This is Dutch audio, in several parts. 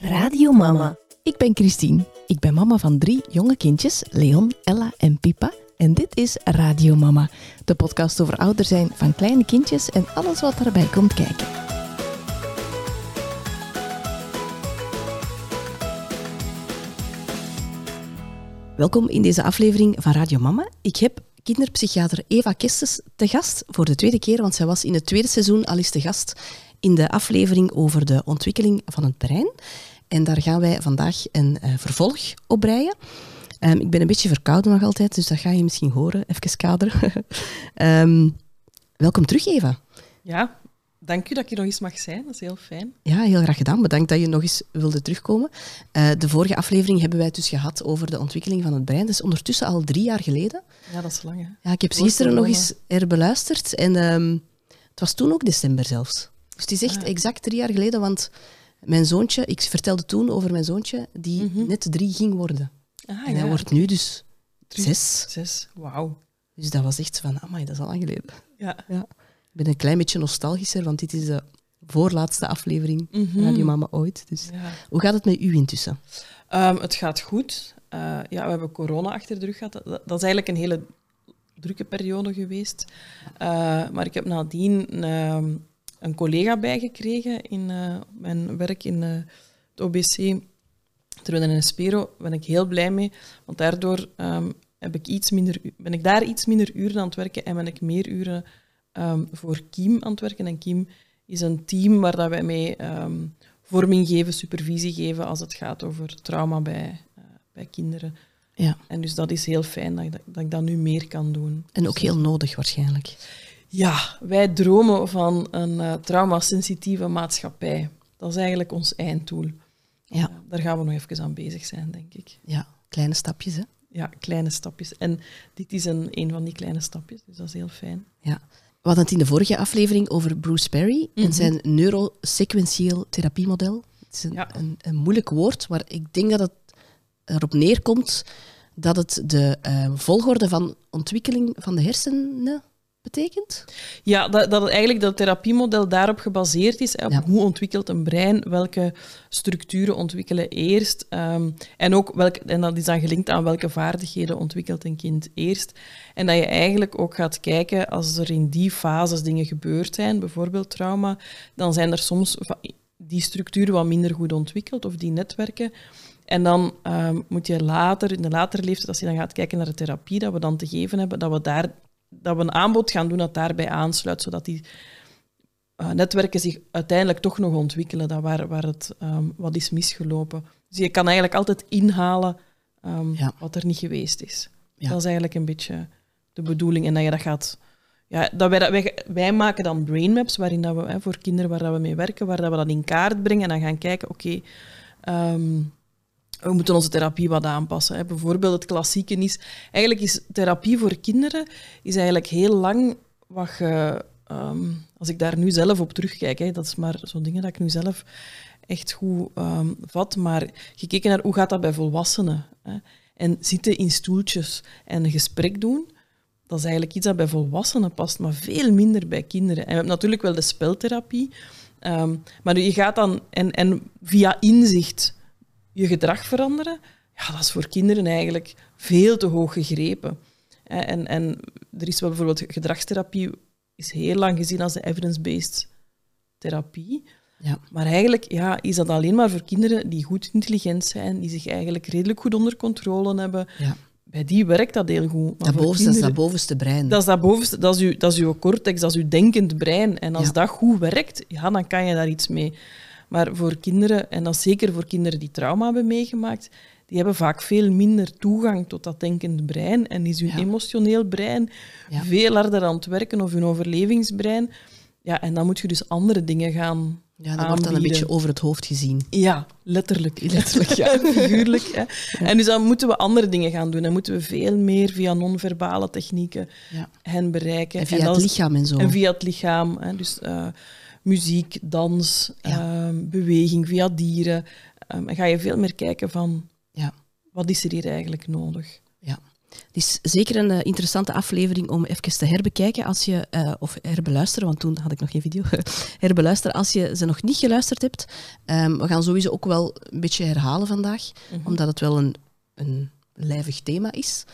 Radio Mama. Ik ben Christine. Ik ben mama van drie jonge kindjes, Leon, Ella en Pipa. En dit is Radio Mama, de podcast over ouder zijn van kleine kindjes en alles wat daarbij komt kijken. Welkom in deze aflevering van Radio Mama. Ik heb kinderpsychiater Eva Kestes te gast voor de tweede keer, want zij was in het tweede seizoen al eens te gast in de aflevering over de ontwikkeling van het brein. En daar gaan wij vandaag een uh, vervolg op breien. Um, ik ben een beetje verkouden nog altijd, dus dat ga je misschien horen. Even kaderen. um, welkom terug, Eva. Ja, dank u dat ik hier nog eens mag zijn. Dat is heel fijn. Ja, heel graag gedaan. Bedankt dat je nog eens wilde terugkomen. Uh, de vorige aflevering hebben wij het dus gehad over de ontwikkeling van het brein. Dat is ondertussen al drie jaar geleden. Ja, dat is lang. Hè? Ja, ik heb ze gisteren nog eens herbeluisterd. En um, het was toen ook december zelfs. Dus het is echt ah. exact drie jaar geleden, want mijn zoontje, ik vertelde toen over mijn zoontje, die mm -hmm. net drie ging worden. Ah, en hij ja. wordt nu dus drie. zes. Zes, wauw. Dus dat was echt van, amai, dat is al lang geleden. Ja. ja. Ik ben een klein beetje nostalgischer, want dit is de voorlaatste aflevering mm -hmm. Radio Mama ooit. Dus ja. hoe gaat het met u intussen? Um, het gaat goed. Uh, ja, we hebben corona achter de rug gehad. Dat, dat is eigenlijk een hele drukke periode geweest. Uh, maar ik heb nadien uh, een collega bijgekregen in uh, mijn werk in uh, het OBC. Terwijl in Spero ben ik heel blij mee, want daardoor um, heb ik iets minder, ben ik daar iets minder uren aan het werken en ben ik meer uren um, voor Kiem aan het werken. En Kiem is een team waar dat wij mee um, vorming geven, supervisie geven als het gaat over trauma bij, uh, bij kinderen. Ja. En dus dat is heel fijn dat ik dat, dat ik dat nu meer kan doen. En ook heel nodig waarschijnlijk. Ja, wij dromen van een uh, traumasensitieve maatschappij. Dat is eigenlijk ons einddoel. Ja. Uh, daar gaan we nog even aan bezig zijn, denk ik. Ja, kleine stapjes, hè? Ja, kleine stapjes. En dit is een, een van die kleine stapjes, dus dat is heel fijn. Ja. We hadden het in de vorige aflevering over Bruce Perry mm -hmm. en zijn neurosequentieel therapiemodel. Het is een, ja. een, een, moeilijk woord, maar ik denk dat het erop neerkomt dat het de uh, volgorde van ontwikkeling van de hersenen betekent? Ja, dat, dat eigenlijk dat therapiemodel daarop gebaseerd is. Op ja. hoe ontwikkelt een brein, welke structuren ontwikkelen eerst. Um, en, ook welke, en dat is dan gelinkt aan welke vaardigheden ontwikkelt een kind eerst. En dat je eigenlijk ook gaat kijken, als er in die fases dingen gebeurd zijn, bijvoorbeeld trauma, dan zijn er soms die structuren wat minder goed ontwikkeld of die netwerken. En dan um, moet je later, in de latere leeftijd, als je dan gaat kijken naar de therapie dat we dan te geven hebben, dat we daar dat we een aanbod gaan doen dat daarbij aansluit, zodat die uh, netwerken zich uiteindelijk toch nog ontwikkelen, dat waar, waar het um, wat is misgelopen. Dus je kan eigenlijk altijd inhalen um, ja. wat er niet geweest is. Ja. Dat is eigenlijk een beetje de bedoeling. En dat je dat gaat... Ja, dat wij, dat, wij, wij maken dan brainmaps, waarin dat we, hè, voor kinderen waar dat we mee werken, waar dat we dat in kaart brengen en dan gaan kijken, oké, okay, um, we moeten onze therapie wat aanpassen. Hè. Bijvoorbeeld het klassieke is... Eigenlijk is therapie voor kinderen is eigenlijk heel lang wat je... Um, als ik daar nu zelf op terugkijk, hè, dat is maar zo'n dingen dat ik nu zelf echt goed um, vat, maar gekeken naar hoe gaat dat bij volwassenen. Hè. En zitten in stoeltjes en een gesprek doen, dat is eigenlijk iets dat bij volwassenen past, maar veel minder bij kinderen. En we hebben natuurlijk wel de speltherapie, um, maar je gaat dan... En, en via inzicht je gedrag veranderen, ja, dat is voor kinderen eigenlijk veel te hoog gegrepen. En, en er is wel bijvoorbeeld gedragstherapie, is heel lang gezien als de evidence-based therapie. Ja. Maar eigenlijk ja, is dat alleen maar voor kinderen die goed intelligent zijn, die zich eigenlijk redelijk goed onder controle hebben. Ja. Bij die werkt dat heel goed. Maar dat, bovenste, kinderen, is dat bovenste brein. Dat is dat bovenste, dat is uw, dat is uw cortex, dat is uw denkend brein. En als ja. dat goed werkt, ja, dan kan je daar iets mee. Maar voor kinderen, en dan zeker voor kinderen die trauma hebben meegemaakt, die hebben vaak veel minder toegang tot dat denkende brein. En is hun ja. emotioneel brein ja. veel harder aan het werken, of hun overlevingsbrein. Ja, en dan moet je dus andere dingen gaan ja, dat wordt dan een beetje over het hoofd gezien. Ja, letterlijk. Letterlijk, ja. Figuurlijk. Hè. Ja. En dus dan moeten we andere dingen gaan doen. Dan moeten we veel meer via non-verbale technieken ja. hen bereiken. En via en het lichaam en zo. En via het lichaam. Hè. Dus uh, muziek, dans, ja. um, beweging via dieren. Um, en ga je veel meer kijken van ja. wat is er hier eigenlijk nodig. Ja. Het is zeker een uh, interessante aflevering om even te herbekijken als je, uh, of herbeluisteren, want toen had ik nog geen video, herbeluisteren als je ze nog niet geluisterd hebt. Um, we gaan sowieso ook wel een beetje herhalen vandaag, mm -hmm. omdat het wel een, een lijvig thema is.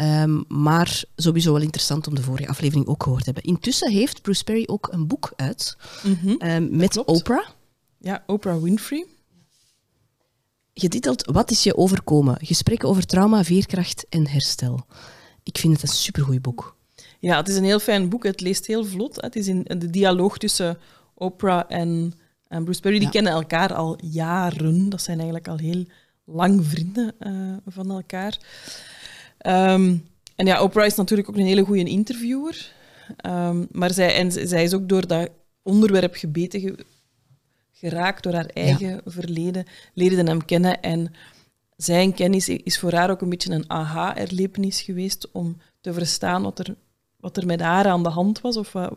Um, maar sowieso wel interessant om de vorige aflevering ook gehoord te hebben. Intussen heeft Bruce Perry ook een boek uit mm -hmm. um, met Oprah. Ja, Oprah Winfrey. Getiteld Wat is je overkomen? Gesprekken over trauma, veerkracht en herstel. Ik vind het een supergoed boek. Ja, het is een heel fijn boek. Het leest heel vlot. Het is in de dialoog tussen Oprah en, en Bruce Perry. Die ja. kennen elkaar al jaren. Dat zijn eigenlijk al heel lang vrienden uh, van elkaar. Um, en ja, Oprah is natuurlijk ook een hele goede interviewer. Um, maar zij, en zij is ook door dat onderwerp gebeten ge geraakt, door haar eigen ja. verleden, leerde hem kennen. En zijn kennis is voor haar ook een beetje een aha-erlevenis geweest om te verstaan wat er, wat er met haar aan de hand was. Of ja,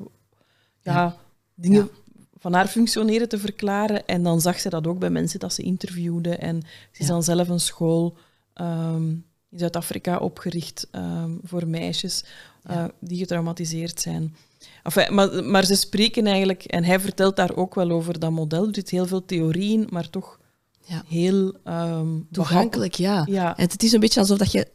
ja, dingen van haar functioneren te verklaren. En dan zag ze dat ook bij mensen dat ze interviewde. En ze is dan zelf een school um, in Zuid-Afrika opgericht um, voor meisjes uh, die getraumatiseerd zijn. Enfin, maar, maar ze spreken eigenlijk, en hij vertelt daar ook wel over dat model. Er zit heel veel theorie in, maar toch ja. heel um, toegankelijk. Ja. ja. En het is een beetje alsof dat je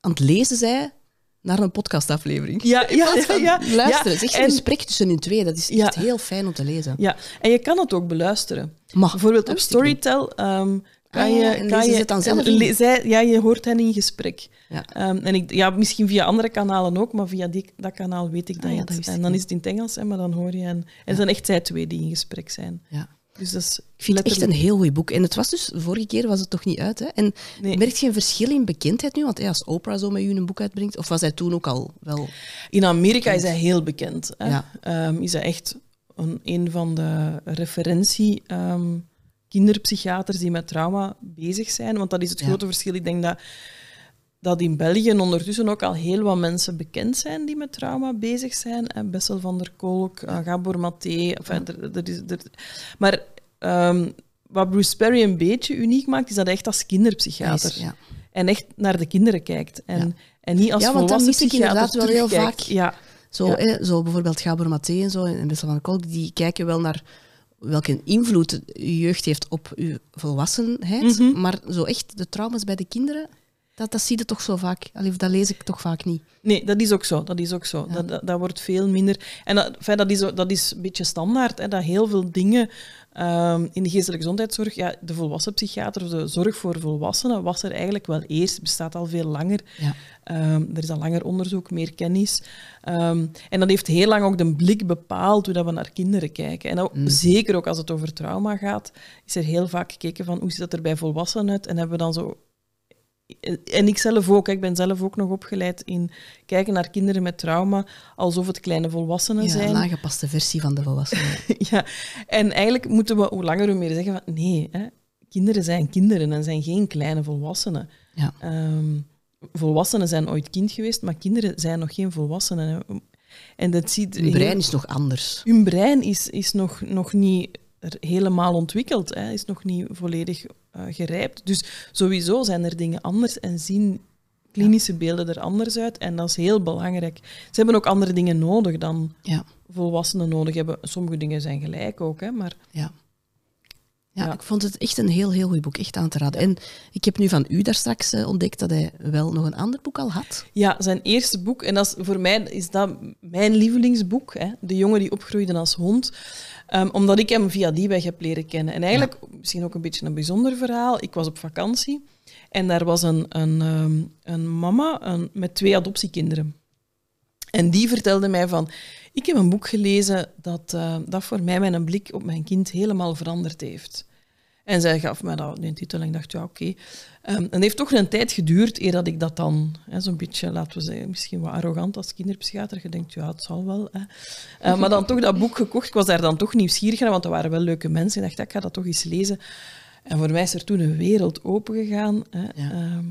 aan het lezen bent naar een podcastaflevering. Ja, ja, ja, ja. Luisteren. Het is echt een gesprek tussen in twee. Dat is echt heel fijn om te lezen. Ja, en je kan het ook beluisteren. Mag. Bijvoorbeeld op Storytel um, kan je... Ja, kan je, het dan zelf in? Zij, ja, je hoort hen in gesprek. Ja. Um, en ik, ja, misschien via andere kanalen ook, maar via die, dat kanaal weet ik dat, ah, ja, dat En dan is het in het Engels, hè, maar dan hoor je hen. En het zijn echt zij twee die in gesprek zijn. Ja. Dus dat is ik vind het echt een heel goed boek. En het was dus, vorige keer was het toch niet uit. Hè? En nee. merkt je een verschil in bekendheid nu? Want als Oprah zo met u een boek uitbrengt, of was hij toen ook al wel... In Amerika is hij heel bekend. Hè? Ja. Um, is hij echt een, een van de referentie... Um, kinderpsychiaters die met trauma bezig zijn. Want dat is het ja. grote verschil. Ik denk dat, dat in België ondertussen ook al heel wat mensen bekend zijn die met trauma bezig zijn. En Bessel van der Kolk, uh, Gabor Maté. Enfin, er, er is, er, maar um, wat Bruce Perry een beetje uniek maakt, is dat hij echt als kinderpsychiater ja. en echt naar de kinderen kijkt. En, ja. en niet als ja, want dat mis ik inderdaad wel heel vaak. Ja. Zo, Ja. hè, zo bijvoorbeeld Gabor Maté en zo, en Bessel van der Kolk, die kijken wel naar welke invloed je jeugd heeft op je volwassenheid. Mhm. Maar zo echt de trauma's bij de kinderen, dat, dat zie je toch zo vaak. Allee, dat lees ik toch vaak niet. Nee, dat is ook zo. Dat, is ook zo. Ja. Dat, dat, dat wordt veel minder. En dat, dat, is, dat is een beetje standaard, hè, dat heel veel dingen ehm, in de geestelijke gezondheidszorg, ja, de volwassen psychiater of de zorg voor volwassenen was er eigenlijk wel eerst, bestaat al veel langer. Ja. Ehm, er is al langer onderzoek, meer kennis. Ehm, en dat heeft heel lang ook de blik bepaald hoe dat we naar kinderen kijken. En ook, Mm. zeker ook als het over trauma gaat, is er heel vaak gekeken van hoe ziet dat er bij volwassenen uit. En hebben we dan zo en ik zelf ook, ik ben zelf ook nog opgeleid in kijken naar kinderen met trauma, alsof het kleine volwassenen Ja, zijn. een aangepaste versie van de volwassenen. ja, en eigenlijk moeten we hoe langer hoe meer zeggen van nee, hè, kinderen zijn kinderen en zijn geen kleine volwassenen. Ja. Ehm, volwassenen zijn ooit kind geweest, maar kinderen zijn nog geen volwassenen. hè. En dat ziet Hun brein is nog anders. hun brein is, is nog, nog niet helemaal ontwikkeld, hè, is nog niet volledig eh, gerijpt. Dus sowieso zijn er dingen anders en zien klinische beelden er anders uit. En dat is heel belangrijk. Ze hebben ook andere dingen nodig dan Ja. volwassenen nodig hebben. Sommige dingen zijn gelijk ook, hè, maar Ja. Ja, Ja. ik vond het echt een heel, heel goed boek. Echt aan te raden. En ik heb nu van u daar straks eh, ontdekt dat hij wel nog een ander boek al had. Ja, zijn eerste boek, en dat is, voor mij is dat mijn lievelingsboek, hè, De jongen die opgroeide als hond, Ehm, omdat ik hem via die weg heb leren kennen. En eigenlijk, misschien ook een beetje een bijzonder verhaal, ik was op vakantie en daar was een, een, ehm, een mama een, met twee adoptiekinderen. En die vertelde mij van, ik heb een boek gelezen dat, eh, dat voor mij mijn blik op mijn kind helemaal veranderd heeft. En zij gaf mij dat, die titel en ik dacht, ja, oké. Ehm, en het heeft toch een tijd geduurd eer dat ik dat dan, zo'n beetje, laten we zeggen, misschien wat arrogant als kinderpsychiater, je denkt, ja, het zal wel. Hè. Eh, maar dan toch dat boek gekocht. Ik was daar dan toch nieuwsgierig naar, want er waren wel leuke mensen. Ik dacht, ik ga dat toch eens lezen. En voor mij is er toen een wereld opengegaan. Hè. Ja. Ehm,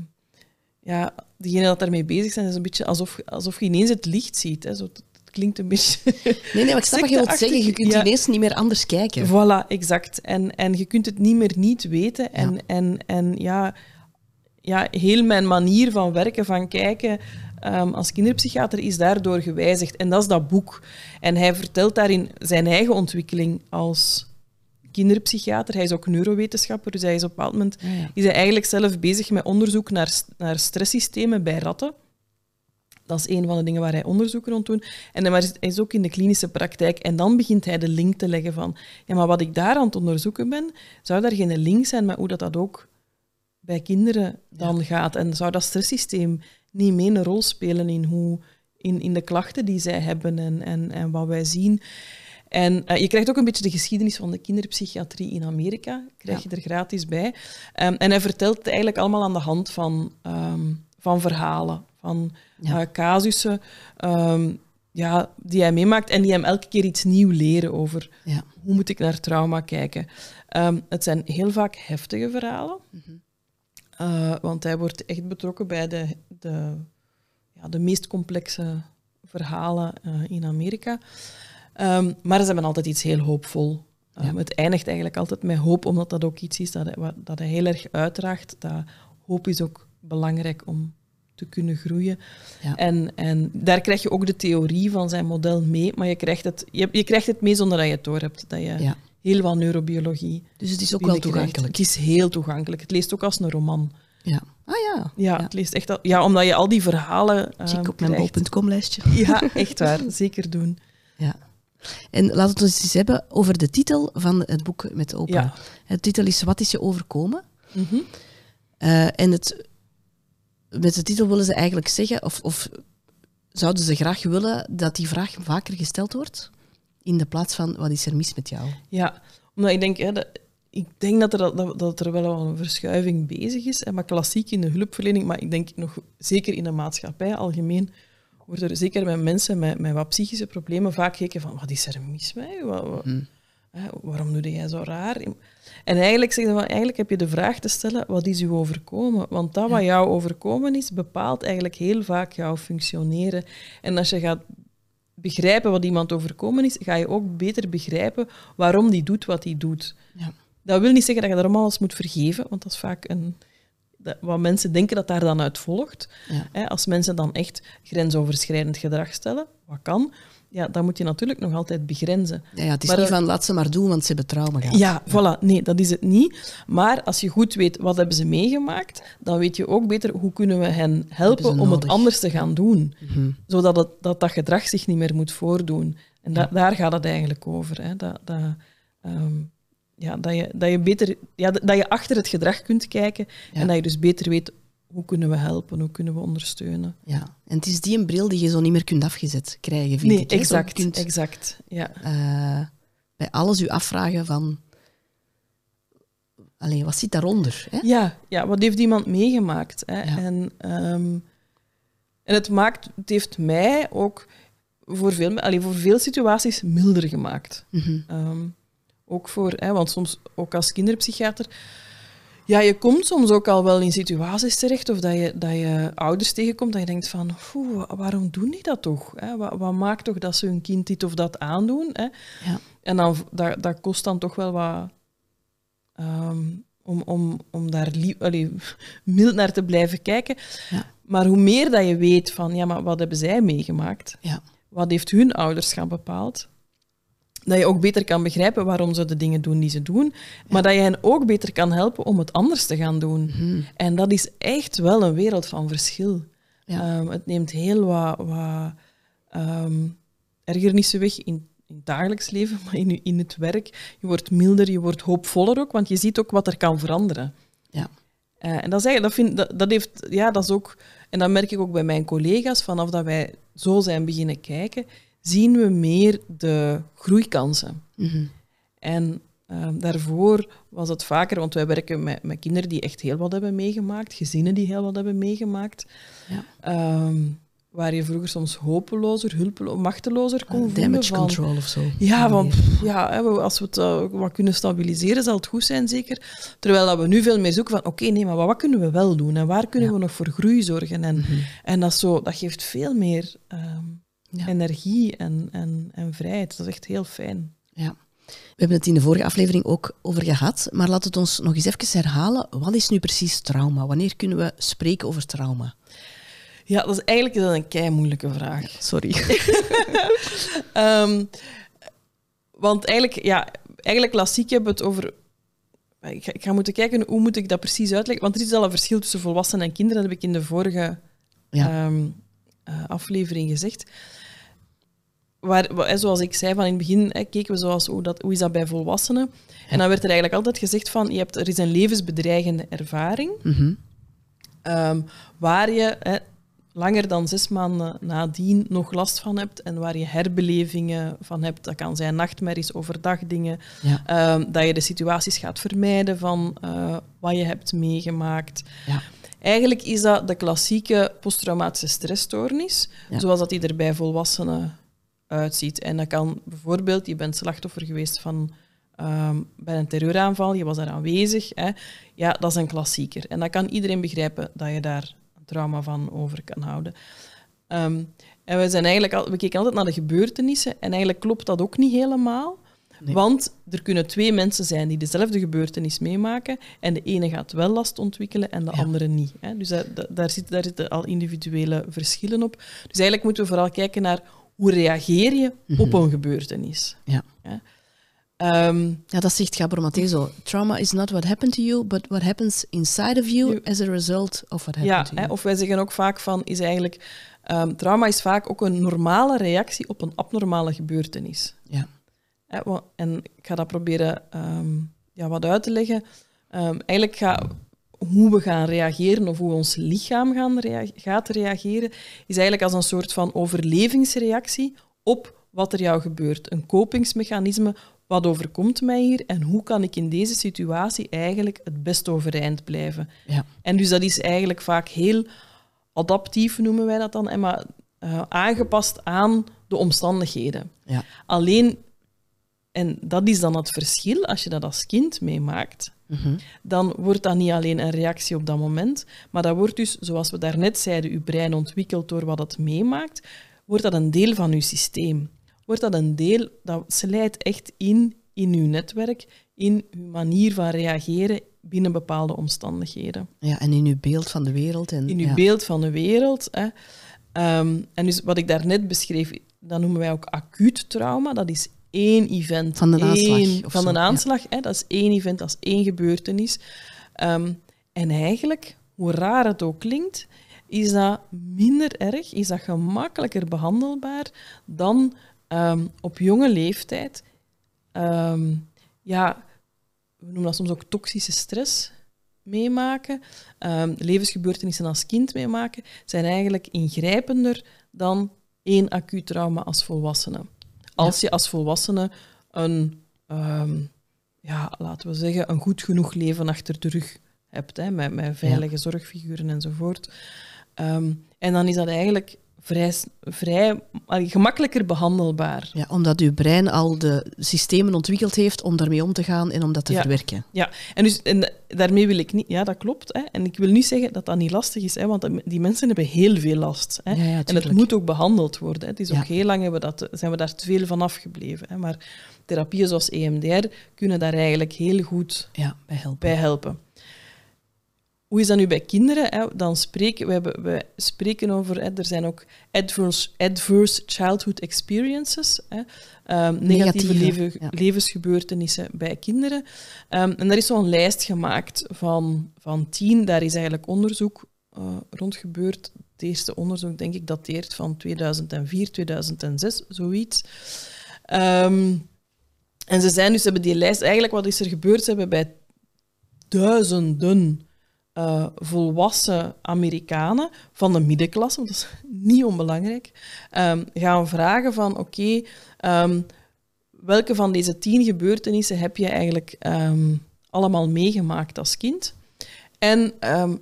ja, diegenen dat daarmee bezig zijn, is een beetje alsof, alsof je ineens het licht ziet. Hè. Zo, het, klinkt een beetje... Nee, nee, maar ik snap wat je wilt zeggen. Je kunt ja. ineens niet meer anders kijken. Voilà, exact. En, en je kunt het niet meer niet weten. En, Ja. en, en ja, ja, heel mijn manier van werken, van kijken ehm, als kinderpsychiater is daardoor gewijzigd. En dat is dat boek. En hij vertelt daarin zijn eigen ontwikkeling als kinderpsychiater. Hij is ook neurowetenschapper, dus hij is op een bepaald moment is hij eigenlijk zelf bezig met onderzoek naar, naar stresssystemen bij ratten. Dat is een van de dingen waar hij onderzoeken rond doet. En hij is ook in de klinische praktijk. En dan begint hij de link te leggen van, ja, maar wat ik daar aan het onderzoeken ben, zou daar geen link zijn met hoe dat, dat ook bij kinderen dan gaat? En zou dat stresssysteem niet mee een rol spelen in, hoe, in, in de klachten die zij hebben en, en, en wat wij zien? En uh, je krijgt ook een beetje de geschiedenis van de kinderpsychiatrie in Amerika, krijg je er gratis bij. Um, en hij vertelt het eigenlijk allemaal aan de hand van, um, van verhalen, van ja. uh, casussen um, ja, die hij meemaakt en die hem elke keer iets nieuws leren over ja. hoe moet ik naar trauma kijken. het zijn heel vaak heftige verhalen, mm -hmm. uh, want hij wordt echt betrokken bij de, de, ja, de meest complexe verhalen in Amerika. Um, maar ze hebben altijd iets heel hoopvol. Um, Het eindigt eigenlijk altijd met hoop, omdat dat ook iets is dat hij, dat hij heel erg uitdraagt. Dat hoop is ook belangrijk om te kunnen groeien. Ja. En, en daar krijg je ook de theorie van zijn model mee, maar je krijgt het, je, je krijgt het mee zonder dat je het door hebt. Dat je ja. heel wat neurobiologie. Dus het is ook wel toegankelijk. Het is heel toegankelijk. Het leest ook als een roman. Ja. Ah ja. Ja, het leest echt al, ja omdat je al die verhalen. Check um, op mijn bol.com lijstje. Ja, echt waar. Zeker doen. Ja. En laten we het eens hebben over de titel van het boek met Oprah. Ja. De titel is Wat is je overkomen? Mm -hmm. uh, en het, met de titel willen ze eigenlijk zeggen, of, of zouden ze graag willen dat die vraag vaker gesteld wordt? In de plaats van wat is er mis met jou? Ja, omdat ik denk, hè, dat, ik denk dat er, dat, dat er wel een verschuiving bezig is. Hè, maar klassiek in de hulpverlening, maar ik denk nog zeker in de maatschappij algemeen wordt er zeker met mensen met, met wat psychische problemen vaak gekeken van wat is er mis mee? Wat, wat, hmm. hè, waarom doe jij zo raar? En eigenlijk, zeggen van, eigenlijk heb je de vraag te stellen, wat is u overkomen? Want dat wat jou overkomen is, bepaalt eigenlijk heel vaak jouw functioneren. En als je gaat begrijpen wat iemand overkomen is, ga je ook beter begrijpen waarom die doet wat hij doet. Ja. Dat wil niet zeggen dat je allemaal alles moet vergeven, want dat is vaak een wat mensen denken dat daar dan uit volgt. Hè, als mensen dan echt grensoverschrijdend gedrag stellen, wat kan, ja, dan moet je natuurlijk nog altijd begrenzen. Ja, ja het is maar, niet van laat ze maar doen, want ze hebben trauma gehad. Ja, ja, voilà. Nee, dat is het niet. Maar als je goed weet wat hebben ze meegemaakt, dan weet je ook beter hoe kunnen we hen helpen om het anders te gaan doen. Mhm. Zodat het, dat, dat gedrag zich niet meer moet voordoen. En da, daar gaat het eigenlijk over. Hè. Dat, dat, um, ja, dat, je, dat, je beter, ja, dat je achter het gedrag kunt kijken en dat je dus beter weet hoe kunnen we helpen, hoe kunnen we ondersteunen. Ja, en het is die een bril die je zo niet meer kunt afgezet krijgen, vind nee, ik. exact, kunt, exact. Ja. Uh, bij alles u afvragen van... Alleen, wat zit daaronder? Hè? Ja, ja, wat heeft iemand meegemaakt? Hè? Ja. En, um, en het, maakt, het heeft mij ook voor veel, allee, voor veel situaties milder gemaakt. Mm -hmm. um, ook voor, hè, want soms, ook als kinderpsychiater, ja, je komt soms ook al wel in situaties terecht of dat je, dat je ouders tegenkomt dat je denkt van, waarom doen die dat toch? Hè? Wat, wat, maakt toch dat ze hun kind dit of dat aandoen? Hè? Ja. En dan, dat, dat kost dan toch wel wat... Um, om, om, om daar allee, mild naar te blijven kijken. Ja. Maar hoe meer dat je weet van, ja, maar wat hebben zij meegemaakt? Ja. Wat heeft hun ouderschap bepaald? Dat je ook beter kan begrijpen waarom ze de dingen doen die ze doen, maar dat je hen ook beter kan helpen om het anders te gaan doen. Mhm. En dat is echt wel een wereld van verschil. Ja. Um, het neemt heel wat, wat um, ergernissen weg in, in het dagelijks leven, maar in, in het werk. Je wordt milder, je wordt hoopvoller ook, want je ziet ook wat er kan veranderen. Ja. Uh, en dat, is eigenlijk, dat, vind, dat, dat, heeft, ja, dat is ook, en dat merk ik ook bij mijn collega's, vanaf dat wij zo zijn beginnen kijken, zien we meer de groeikansen. Mhm. En ehm, daarvoor was het vaker, want wij werken met, met, kinderen die echt heel wat hebben meegemaakt, gezinnen die heel wat hebben meegemaakt. Ja. Um, waar je vroeger soms hopelozer, hulpelozer, machtelozer kon uh, Damage van, control of zo. Ja, want ja, als we het uh, wat kunnen stabiliseren, zal het goed zijn, zeker. Terwijl dat we nu veel meer zoeken van, oké, okay, nee, maar wat, kunnen we wel doen? En waar kunnen ja. we nog voor groei zorgen? En, mm -hmm. en dat, zo, dat geeft veel meer um, ja. energie en, en, en vrijheid. Dat is echt heel fijn. Ja. We hebben het in de vorige aflevering ook over gehad, maar laat het ons nog eens even herhalen. Wat is nu precies trauma? Wanneer kunnen we spreken over trauma? Ja, dat is eigenlijk een kei moeilijke vraag. Sorry. um, want eigenlijk, ja, eigenlijk klassiek hebben we het over ik ga, ik ga, moeten kijken hoe moet ik dat precies uitleggen. Want er is al een verschil tussen volwassenen en kinderen, dat heb ik in de vorige ja. um, uh, aflevering gezegd. Waar, zoals ik zei van in het begin, hè, keken we zoals hoe, dat, hoe is dat bij volwassenen. En dan werd er eigenlijk altijd gezegd van je hebt, er is een levensbedreigende ervaring. Mm um, waar je hè, langer dan zes maanden nadien nog last van hebt en waar je herbelevingen van hebt. Dat kan zijn nachtmerries, overdag dingen. Ja. Um, dat je de situaties gaat vermijden van uh, wat je hebt meegemaakt. Ja. Eigenlijk is dat de klassieke posttraumatische stressstoornis, Ja. zoals dat die er bij volwassenen uitziet. En dat kan bijvoorbeeld, je bent slachtoffer geweest van ehm, bij een terreuraanval, je was daar aanwezig. Hè. Ja, dat is een klassieker. En dan kan iedereen begrijpen dat je daar een trauma van over kan houden. Ehm, en we, zijn eigenlijk al, we keken altijd naar de gebeurtenissen en eigenlijk klopt dat ook niet helemaal. Nee. Want er kunnen twee mensen zijn die dezelfde gebeurtenis meemaken en de ene gaat wel last ontwikkelen en de Ja. andere niet. Hè. Dus daar, daar, daar zit- daar zitten al individuele verschillen op. Dus eigenlijk moeten we vooral kijken naar hoe reageer je op een gebeurtenis. Mhm. Ja. Ja. Ehm, Ja, dat zegt Gabor Matezo. Trauma is not what happened to you, but what happens inside of you You- as a result of what ja, happened to hè, you. of wij zeggen ook vaak van, is eigenlijk, ehm, trauma is vaak ook een normale reactie op een abnormale gebeurtenis. Ja. Hè, en ik ga dat proberen ehm, ja, wat uit te leggen. Ehm, eigenlijk ga, hoe we gaan reageren of hoe ons lichaam gaan rea- gaat reageren, is eigenlijk als een soort van overlevingsreactie op wat er jou gebeurt. Een kopingsmechanisme. Wat overkomt mij hier en hoe kan ik in deze situatie eigenlijk het best overeind blijven? Ja. En dus dat is eigenlijk vaak heel adaptief, noemen wij dat dan, en maar eh, aangepast aan de omstandigheden. Ja. Alleen, en dat is dan het verschil, als je dat als kind meemaakt, Mhm. dan wordt dat niet alleen een reactie op dat moment, maar dat wordt dus, zoals we daarnet zeiden, uw brein ontwikkelt door wat het meemaakt, wordt dat een deel van uw systeem. Wordt dat een deel, dat slijt echt in, in uw netwerk, in uw manier van reageren binnen bepaalde omstandigheden ja, en in uw beeld van de wereld. En, in uw ja. beeld van de wereld. Hè. Ehm, en dus wat ik daarnet beschreef, dat noemen wij ook acuut trauma. Dat is één event. Van een aanslag één- of Van zo, een ja. aanslag. Hè, dat is één event, dat is één gebeurtenis. Ehm, en eigenlijk, hoe raar het ook klinkt, is dat minder erg, is dat gemakkelijker behandelbaar dan ehm, op jonge leeftijd. ehm, ja, we noemen dat soms ook toxische stress meemaken, levensgebeurtenissen als kind meemaken, zijn eigenlijk ingrijpender dan één acuut trauma als volwassene. Als je als volwassene een, ehm, ja, laten we zeggen, een goed genoeg leven achter de rug hebt, hè, met, met veilige zorgfiguren enzovoort. Ehm, en dan is dat eigenlijk vrij, vrij gemakkelijker behandelbaar. Ja, omdat uw brein al de systemen ontwikkeld heeft om daarmee om te gaan en om dat te Ja. verwerken. Ja, en, dus, en daarmee wil ik niet... Ja, dat klopt. Hè. En ik wil niet zeggen dat dat niet lastig is, hè, want die mensen hebben heel veel last. Hè. Ja, ja, en het moet ook behandeld worden. Hè. Het is ook heel lang hebben we dat, zijn we daar te veel van afgebleven. Hè. Maar therapieën zoals EMDR kunnen daar eigenlijk heel goed Ja, bij helpen. bij helpen. Hoe is dat nu bij kinderen? Hè? Dan spreken we, hebben, we spreken over, hè, er zijn ook adverse, adverse childhood experiences, hè? Ehm, negatieve, Negatieve, ja. levensgebeurtenissen bij kinderen. Ehm, en daar is zo'n lijst gemaakt van, van tien. Daar is eigenlijk onderzoek eh, rond gebeurd. Het eerste onderzoek, denk ik, dateert van 2004, 2006, zoiets. Ehm, en ze zijn dus, hebben die lijst, eigenlijk wat is er gebeurd? Ze hebben bij duizenden eh, volwassen Amerikanen van de middenklasse, want dat is niet onbelangrijk, ehm, gaan vragen van oké, ehm, welke van deze tien gebeurtenissen heb je eigenlijk ehm, allemaal meegemaakt als kind? En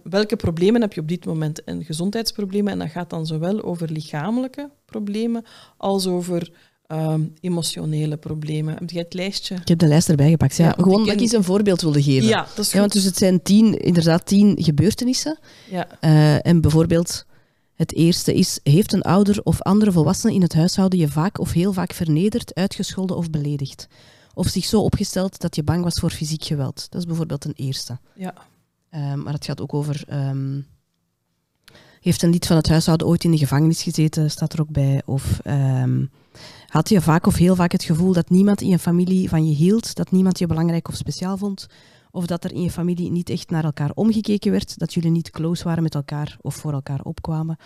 welke problemen heb je op dit moment? En gezondheidsproblemen, en dat gaat dan zowel over lichamelijke problemen als over ehm, emotionele problemen. Heb jij het lijstje? Ik heb de lijst erbij gepakt. Ja. Gewoon dat ik eens een voorbeeld wilde geven. Ja, dat is Ja, want dus het zijn tien, inderdaad tien gebeurtenissen. Ja. Eh, en bijvoorbeeld, het eerste is, heeft een ouder of andere volwassene in het huishouden je vaak of heel vaak vernederd, uitgescholden of beledigd? of zich zo opgesteld dat je bang was voor fysiek geweld. Dat is bijvoorbeeld een eerste. Ja. Ehm, maar het gaat ook over. Um, heeft een lid van het huishouden ooit in de gevangenis gezeten, staat er ook bij. Of um, had je vaak of heel vaak het gevoel dat niemand in je familie van je hield, dat niemand je belangrijk of speciaal vond, of dat er in je familie niet echt naar elkaar omgekeken werd, dat jullie niet close waren met elkaar of voor elkaar opkwamen.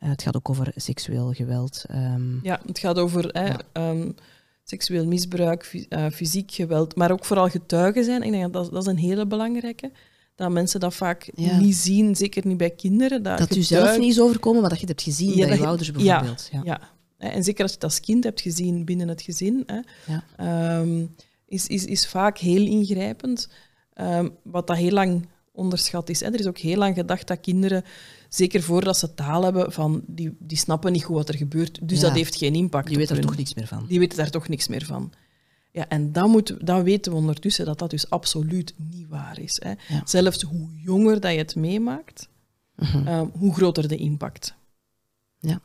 Uh, het gaat ook over seksueel geweld. Um, ja, het gaat over hè, um, seksueel misbruik, uh, fysiek geweld, maar ook vooral getuigen zijn. Ik denk dat, dat is een hele belangrijke dat mensen dat vaak ja. niet zien, zeker niet bij kinderen. Dat, dat u zelf niet is overkomen, maar dat je het hebt gezien ja, bij je ouders bijvoorbeeld. Ja, ja. En zeker als je het als kind hebt gezien binnen het gezin, hè, um, is, is, is vaak heel ingrijpend. Um, wat dat heel lang onderschat is. Hè. Er is ook heel lang gedacht dat kinderen, zeker voordat ze taal hebben, van die, die snappen niet goed wat er gebeurt, dus dat heeft geen impact. Die weten er toch niks meer van. Die weten daar toch niks meer van. Ja, en dat, moet, dat weten we ondertussen dat dat dus absoluut niet waar is. Hè. Ja. Zelfs hoe jonger dat je het meemaakt, uh -huh. um, hoe groter de impact. Ja.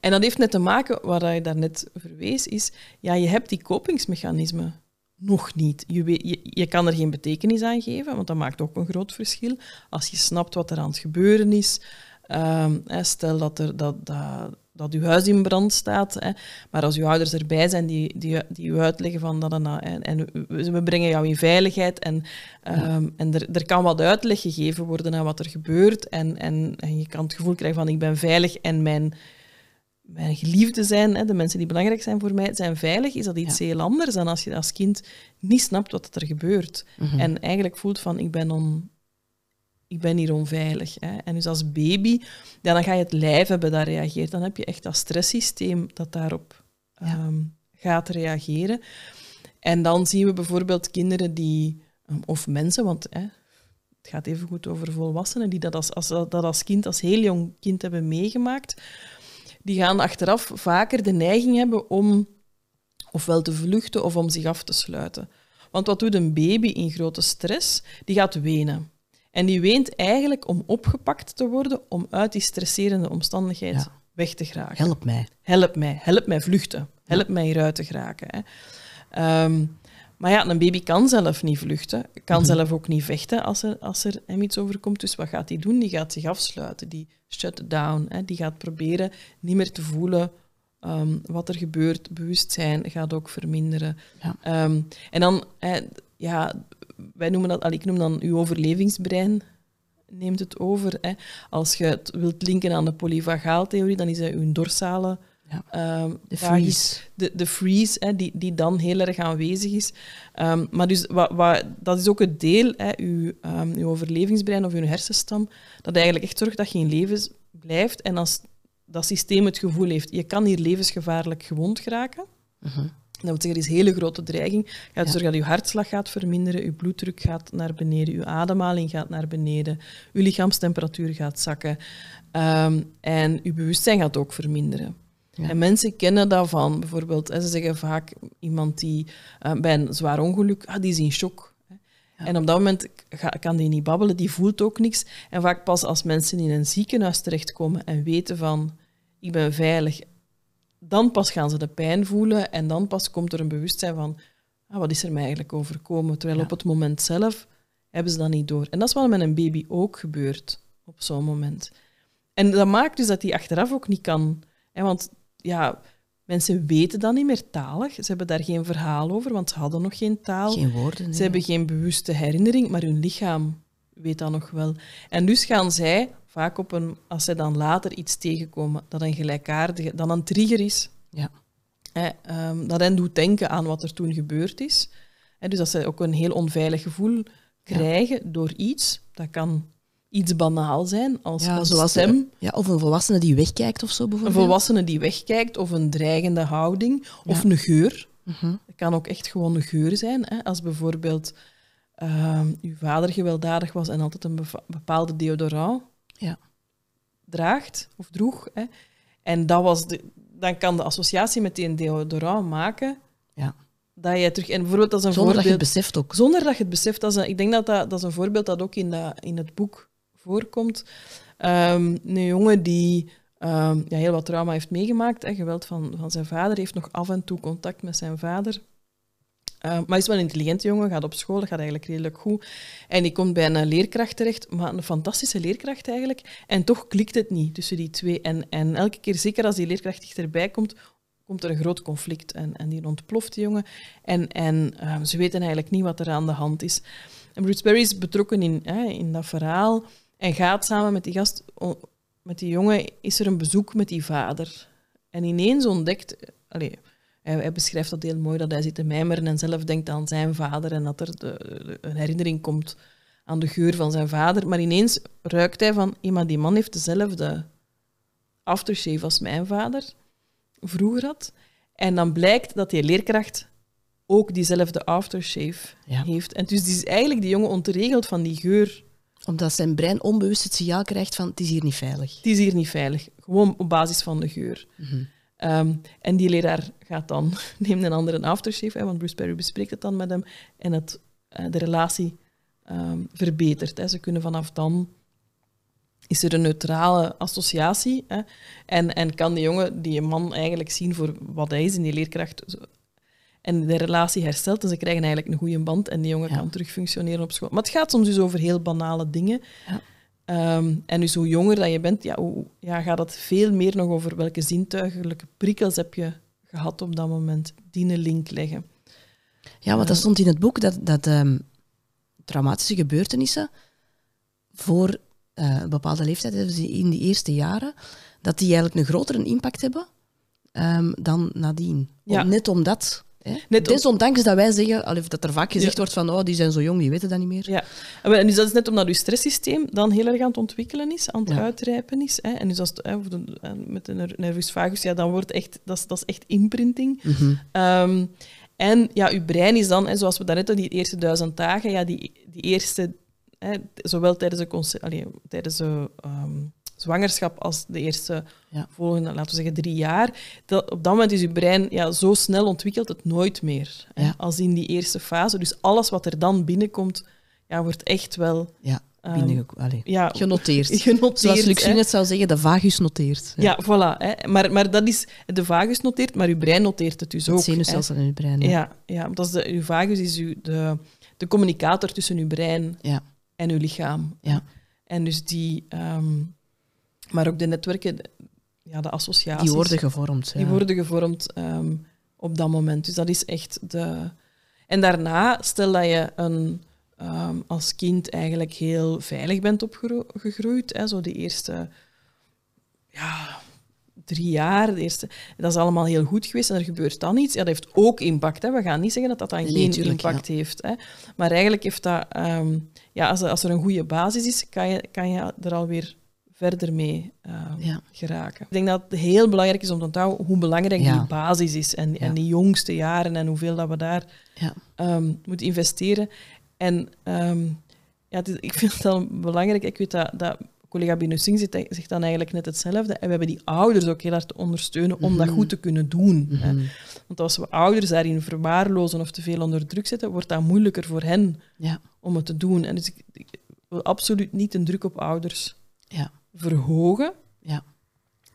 En dat heeft net te maken, waar je daarnet verwees, is, ja, je hebt die kopingsmechanismen nog niet. Je, weet, je, je, kan er geen betekenis aan geven, want dat maakt ook een groot verschil. Als je snapt wat er aan het gebeuren is, um, stel dat, er, dat, dat, dat uw huis in brand staat, hè, maar als uw ouders erbij zijn die, die, die u uitleggen van dat en, en, en we brengen jou in veiligheid en, um, ja. en er, er kan wat uitleg gegeven worden aan wat er gebeurt en, en, en je kan het gevoel krijgen van ik ben veilig en mijn mijn geliefden zijn, hè, de mensen die belangrijk zijn voor mij, zijn veilig, is dat iets ja. heel anders dan als je als kind niet snapt wat er gebeurt. Mm -hmm. En eigenlijk voelt van, ik ben, on, ik ben hier onveilig. Hè. En dus als baby, ja, dan ga je het lijf hebben dat reageert. Dan heb je echt dat stresssysteem dat daarop ja. um, gaat reageren. En dan zien we bijvoorbeeld kinderen die, um, of mensen, want hè, het gaat even goed over volwassenen, die dat als, als, dat als kind, als heel jong kind hebben meegemaakt die gaan achteraf vaker de neiging hebben om ofwel te vluchten of om zich af te sluiten. Want wat doet een baby in grote stress? Die gaat wenen. En die weent eigenlijk om opgepakt te worden, om uit die stresserende omstandigheid ja. weg te geraken. Help mij. Help mij. Help mij vluchten. Help ja. mij hieruit te geraken. Hè. Um, maar ja, een baby kan zelf niet vluchten, kan mm -hmm. zelf ook niet vechten als er, als er hem iets overkomt. Dus wat gaat hij doen? Die gaat zich afsluiten, die shut down. Hè. Die gaat proberen niet meer te voelen um, wat er gebeurt. Bewustzijn gaat ook verminderen. Ja. Um, en dan, ja, wij noemen dat, ik noem dan uw overlevingsbrein neemt het over. Hè. Als je het wilt linken aan de polyvagaaltheorie, dan is dat uw dorsale ja. Um, de freeze. De, de freeze, hè, die, die dan heel erg aanwezig is. Um, maar dus, wat, wat, dat is ook het deel, hè, uw, um, uw overlevingsbrein of uw hersenstam, dat eigenlijk echt zorgt dat je in leven blijft. En als dat systeem het gevoel heeft, je kan hier levensgevaarlijk gewond geraken, uh -huh. Dat wil zeggen, er is een hele grote dreiging, gaat ja. zorgen dat je hartslag gaat verminderen, je bloeddruk gaat naar beneden, je ademhaling gaat naar beneden, je lichaamstemperatuur gaat zakken en je bewustzijn gaat ook verminderen. Ja. En mensen kennen dat van, bijvoorbeeld, ze zeggen vaak iemand die uh, bij een zwaar ongeluk, ah, die is in shock. Ja. En op dat moment kan die niet babbelen, die voelt ook niks. En vaak pas als mensen in een ziekenhuis terechtkomen en weten van, ik ben veilig, dan pas gaan ze de pijn voelen en dan pas komt er een bewustzijn van, ah, wat is er mij eigenlijk overkomen? Terwijl ja. op het moment zelf hebben ze dat niet door. En dat is wat met een baby ook gebeurt op zo'n moment. En dat maakt dus dat die achteraf ook niet kan... Hè, want ja, mensen weten dat niet meer talig. Ze hebben daar geen verhaal over, want ze hadden nog geen taal. Geen woorden. Nee. Ze hebben geen bewuste herinnering, maar hun lichaam weet dat nog wel. En dus gaan zij vaak op een, als zij dan later iets tegenkomen dat een gelijkaardige, dan een trigger is, ja. eh, um, dat hen doet denken aan wat er toen gebeurd is. Eh, dus dat ze ook een heel onveilig gevoel krijgen ja. door iets. Dat kan iets banaal zijn, als ja, een zoals stem. Een, ja, of een volwassene die wegkijkt of zo bijvoorbeeld. Een volwassene die wegkijkt, of een dreigende houding, of ja. een geur. Uh -huh. Het kan ook echt gewoon een geur zijn. Hè? Als bijvoorbeeld uh, uw vader gewelddadig was en altijd een bepaalde deodorant ja. draagt of droeg. Hè? En dat was de, dan kan de associatie met die deodorant maken ja. dat je terug... En bijvoorbeeld, dat is een Zonder voorbeeld, dat je het beseft ook. Zonder dat je het beseft. Dat is een, ik denk dat, dat dat is een voorbeeld dat ook in, dat, in het boek voorkomt. Um, een jongen die um, ja, heel wat trauma heeft meegemaakt, hè, geweld van, van zijn vader, heeft nog af en toe contact met zijn vader. Uh, maar is wel een intelligente jongen, gaat op school, gaat eigenlijk redelijk goed. En die komt bij een leerkracht terecht, maar een fantastische leerkracht eigenlijk. En toch klikt het niet tussen die twee. En, en elke keer, zeker als die leerkracht dichterbij komt, komt er een groot conflict. En, en die ontploft, die jongen. En, en uh, ze weten eigenlijk niet wat er aan de hand is. En Bruce Perry is betrokken in, in dat verhaal en gaat samen met die gast, met die jongen, is er een bezoek met die vader. En ineens ontdekt... Allez, hij, beschrijft dat heel mooi, dat hij zit te mijmeren en zelf denkt aan zijn vader en dat er de, een herinnering komt aan de geur van zijn vader. Maar ineens ruikt hij van, iemand die man heeft dezelfde aftershave als mijn vader vroeger had. En dan blijkt dat die leerkracht ook diezelfde aftershave heeft. En dus die is eigenlijk die jongen ontregeld van die geur. Omdat zijn brein onbewust het signaal krijgt van het is hier niet veilig. Het is hier niet veilig. Gewoon op basis van de geur. Mhm. Ehm, en die leraar gaat dan, neemt een andere aftershave, hè, want Bruce Perry bespreekt het dan met hem en het, uh, de relatie um, verbetert. Hè. Ze kunnen vanaf dan is er een neutrale associatie. Hè, en, en kan de jongen die man eigenlijk zien voor wat hij is in die leerkracht. En de relatie herstelt en ze krijgen eigenlijk een goede band en die jongen kan terug functioneren op school. Maar het gaat soms dus over heel banale dingen. Ja. Ehm, en dus hoe jonger dat je bent, ja, hoe, ja, gaat het veel meer nog over welke zintuigelijke prikkels heb je gehad op dat moment. Die een link leggen. Ja, want dat stond in het boek dat, dat um, traumatische gebeurtenissen voor uh, een bepaalde leeftijd, dus in die eerste jaren, dat die eigenlijk een grotere impact hebben um, dan nadien. Ja. Net omdat Net Desondanks dat wij zeggen, of dat er vaak gezegd wordt van oh, die zijn zo jong, die weten dat niet meer. Ja, en dus dat is net omdat je stresssysteem dan heel erg aan het ontwikkelen is, aan het uitrijpen is. Hè. En dus als het, hè, met de nervus vagus, ja, dan wordt echt, dat is, dat is echt imprinting. Mm en ja, je brein is dan, hè, zoals we daarnet die eerste duizend dagen, ja, die, die eerste, hè, zowel tijdens de, allee, tijdens de um, zwangerschap als de eerste volgende, laten we zeggen, drie jaar. Dat, op dat moment is je brein ja, zo snel ontwikkeld het nooit meer. als in die eerste fase. Dus alles wat er dan binnenkomt, ja, wordt echt wel... Ja. Um, ja, genoteerd. genoteerd. Zoals Luxine het zou zeggen, de vagus noteert. Ja, ja voilà. Hè. Maar, maar dat is, de vagus noteert, maar uw brein noteert het dus ook. Het zenuwstelsel in uw brein. Ja, ja, dat is de, uw vagus is uw, de, de communicator tussen uw brein en uw lichaam. Ja. En dus die... Um, maar ook de netwerken, ja, de associaties. Die worden gevormd. Ja. Die worden gevormd um, op dat moment. Dus dat is echt de... En daarna, stel dat je een, um, als kind eigenlijk heel veilig bent opgegroeid, hè, zo de eerste ja, drie jaar, de eerste, dat is allemaal heel goed geweest en er gebeurt dan iets. Ja, dat heeft ook impact. Hè. We gaan niet zeggen dat dat dan geen impact heeft. Hè. Maar eigenlijk heeft dat, um, ja, als, er, als er een goede basis is, kan je, kan je er alweer verder mee uh, geraken. Ik denk dat het heel belangrijk is om te onthouden hoe belangrijk die basis is en, en die jongste jaren en hoeveel dat we daar um, moeten investeren. En um, ja, ik vind het dan belangrijk, ik weet dat, dat collega Bino Singh zegt, dan eigenlijk net hetzelfde. En we hebben die ouders ook heel hard te ondersteunen om dat mhm. goed te kunnen doen. Mhm. Want als we ouders daarin verwaarlozen of te veel onder druk zetten, wordt dat moeilijker voor hen ja. om het te doen. En dus ik, ik, wil absoluut niet een druk op ouders ja verhogen. Ja.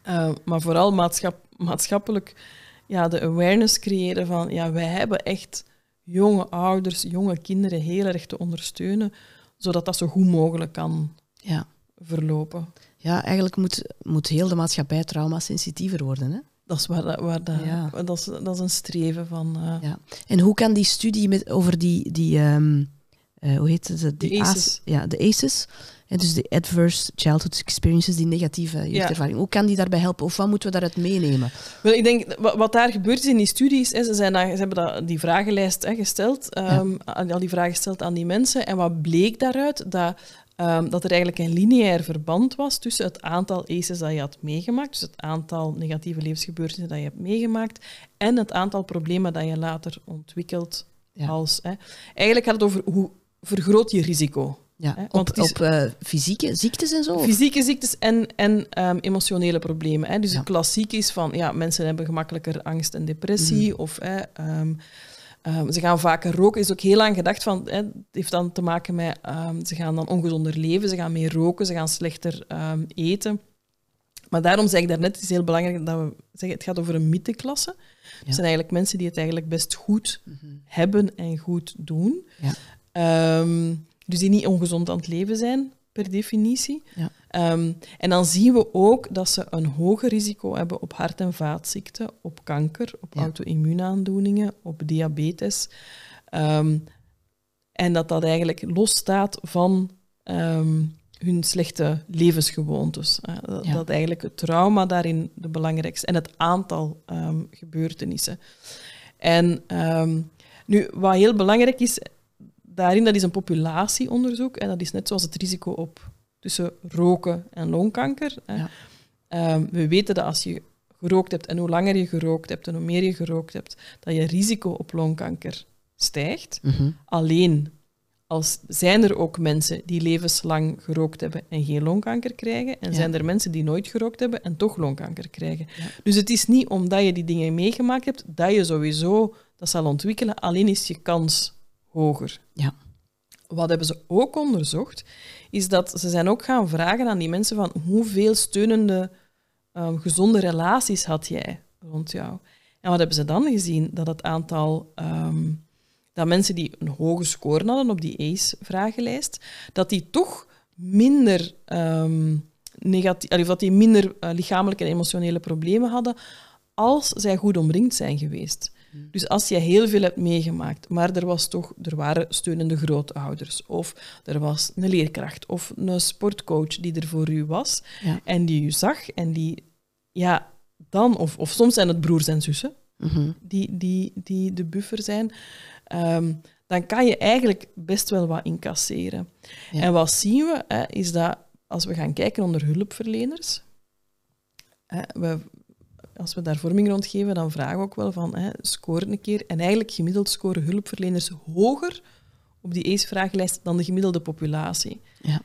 Uh, maar vooral maatschap, maatschappelijk ja, de awareness creëren van ja, wij hebben echt jonge ouders, jonge kinderen heel erg te ondersteunen, zodat dat zo goed mogelijk kan ja. verlopen. Ja, eigenlijk moet, moet heel de maatschappij traumasensitiever worden. Hè? Dat is, waar, waar dat, ja. dat, is, dat is een streven van. Uh... Ja. En hoe kan die studie met, over die, die um, uh, hoe heet het? Die de ACEs. ja, de ACEs en dus de adverse childhood experiences, die negatieve jeugdervaring. Hoe kan die daarbij helpen? Of wat moeten we daaruit meenemen? Wel, ik denk, wat, daar gebeurd is in die studies, is, ze, zijn ze hebben dat, die vragenlijst hè, gesteld, um, al die vragen gesteld aan die mensen. En wat bleek daaruit? Dat, um, dat er eigenlijk een lineair verband was tussen het aantal ACEs dat je had meegemaakt, dus het aantal negatieve levensgebeurtenissen dat je hebt meegemaakt, en het aantal problemen dat je later ontwikkelt. Als, hè. Eigenlijk gaat het over hoe vergroot je risico. Ja, op, op uh, fysieke ziektes en zo? Fysieke ziektes en, en um, emotionele problemen. Hè. Dus ja. het klassiek is van, ja, mensen hebben gemakkelijker angst en depressie. Mm. Of hè, um, um, ze gaan vaker roken. is ook heel lang gedacht van, hè, het heeft dan te maken met, ze gaan dan ongezonder leven, ze gaan meer roken, ze gaan slechter eten. Maar daarom zeg ik daarnet, het is heel belangrijk dat we zeggen, het gaat over een middenklasse. Het zijn eigenlijk mensen die het eigenlijk best goed mhm. hebben en goed doen. Ja. Ehm, dus die niet ongezond aan het leven zijn, per definitie. Ja. Ehm, en dan zien we ook dat ze een hoger risico hebben op hart- en vaatziekten, op kanker, op auto-immuunaandoeningen, op diabetes. Um, en dat dat eigenlijk losstaat van hun slechte levensgewoontes. Dat, dat, eigenlijk het trauma daarin de belangrijkste en het aantal gebeurtenissen. En nu, wat heel belangrijk is, daarin, dat is een populatieonderzoek en dat is net zoals het risico op tussen roken en longkanker. Ja. Ehm, we weten dat als je gerookt hebt en hoe langer je gerookt hebt en hoe meer je gerookt hebt, dat je risico op longkanker stijgt. Mhm. Alleen als zijn er ook mensen die levenslang gerookt hebben en geen longkanker krijgen, en zijn er mensen die nooit gerookt hebben en toch longkanker krijgen. Dus het is niet omdat je die dingen meegemaakt hebt dat je sowieso dat zal ontwikkelen, alleen is je kans hoger. Ja. Wat hebben ze ook onderzocht, is dat ze zijn ook gaan vragen aan die mensen van hoeveel steunende, um, gezonde relaties had jij rond jou? En wat hebben ze dan gezien? Dat het aantal um, dat mensen die een hoge score hadden op die ACE-vragenlijst, dat die toch minder um, negatief, of dat die minder uh, lichamelijke en emotionele problemen hadden als zij goed omringd zijn geweest. Dus als je heel veel hebt meegemaakt, maar er, was toch, er waren steunende grootouders, of er was een leerkracht of een sportcoach die er voor u was en die u zag en die, ja, dan, of, of soms zijn het broers en zussen mhm. die, die, die de buffer zijn, ehm, dan kan je eigenlijk best wel wat incasseren. En wat zien we, hè, is dat als we gaan kijken onder hulpverleners, hè, we, als we daar vorming rond geven, dan vragen we ook wel van, hè, score een keer. En eigenlijk gemiddeld scoren hulpverleners hoger op die ACE-vragenlijst dan de gemiddelde populatie. Ja.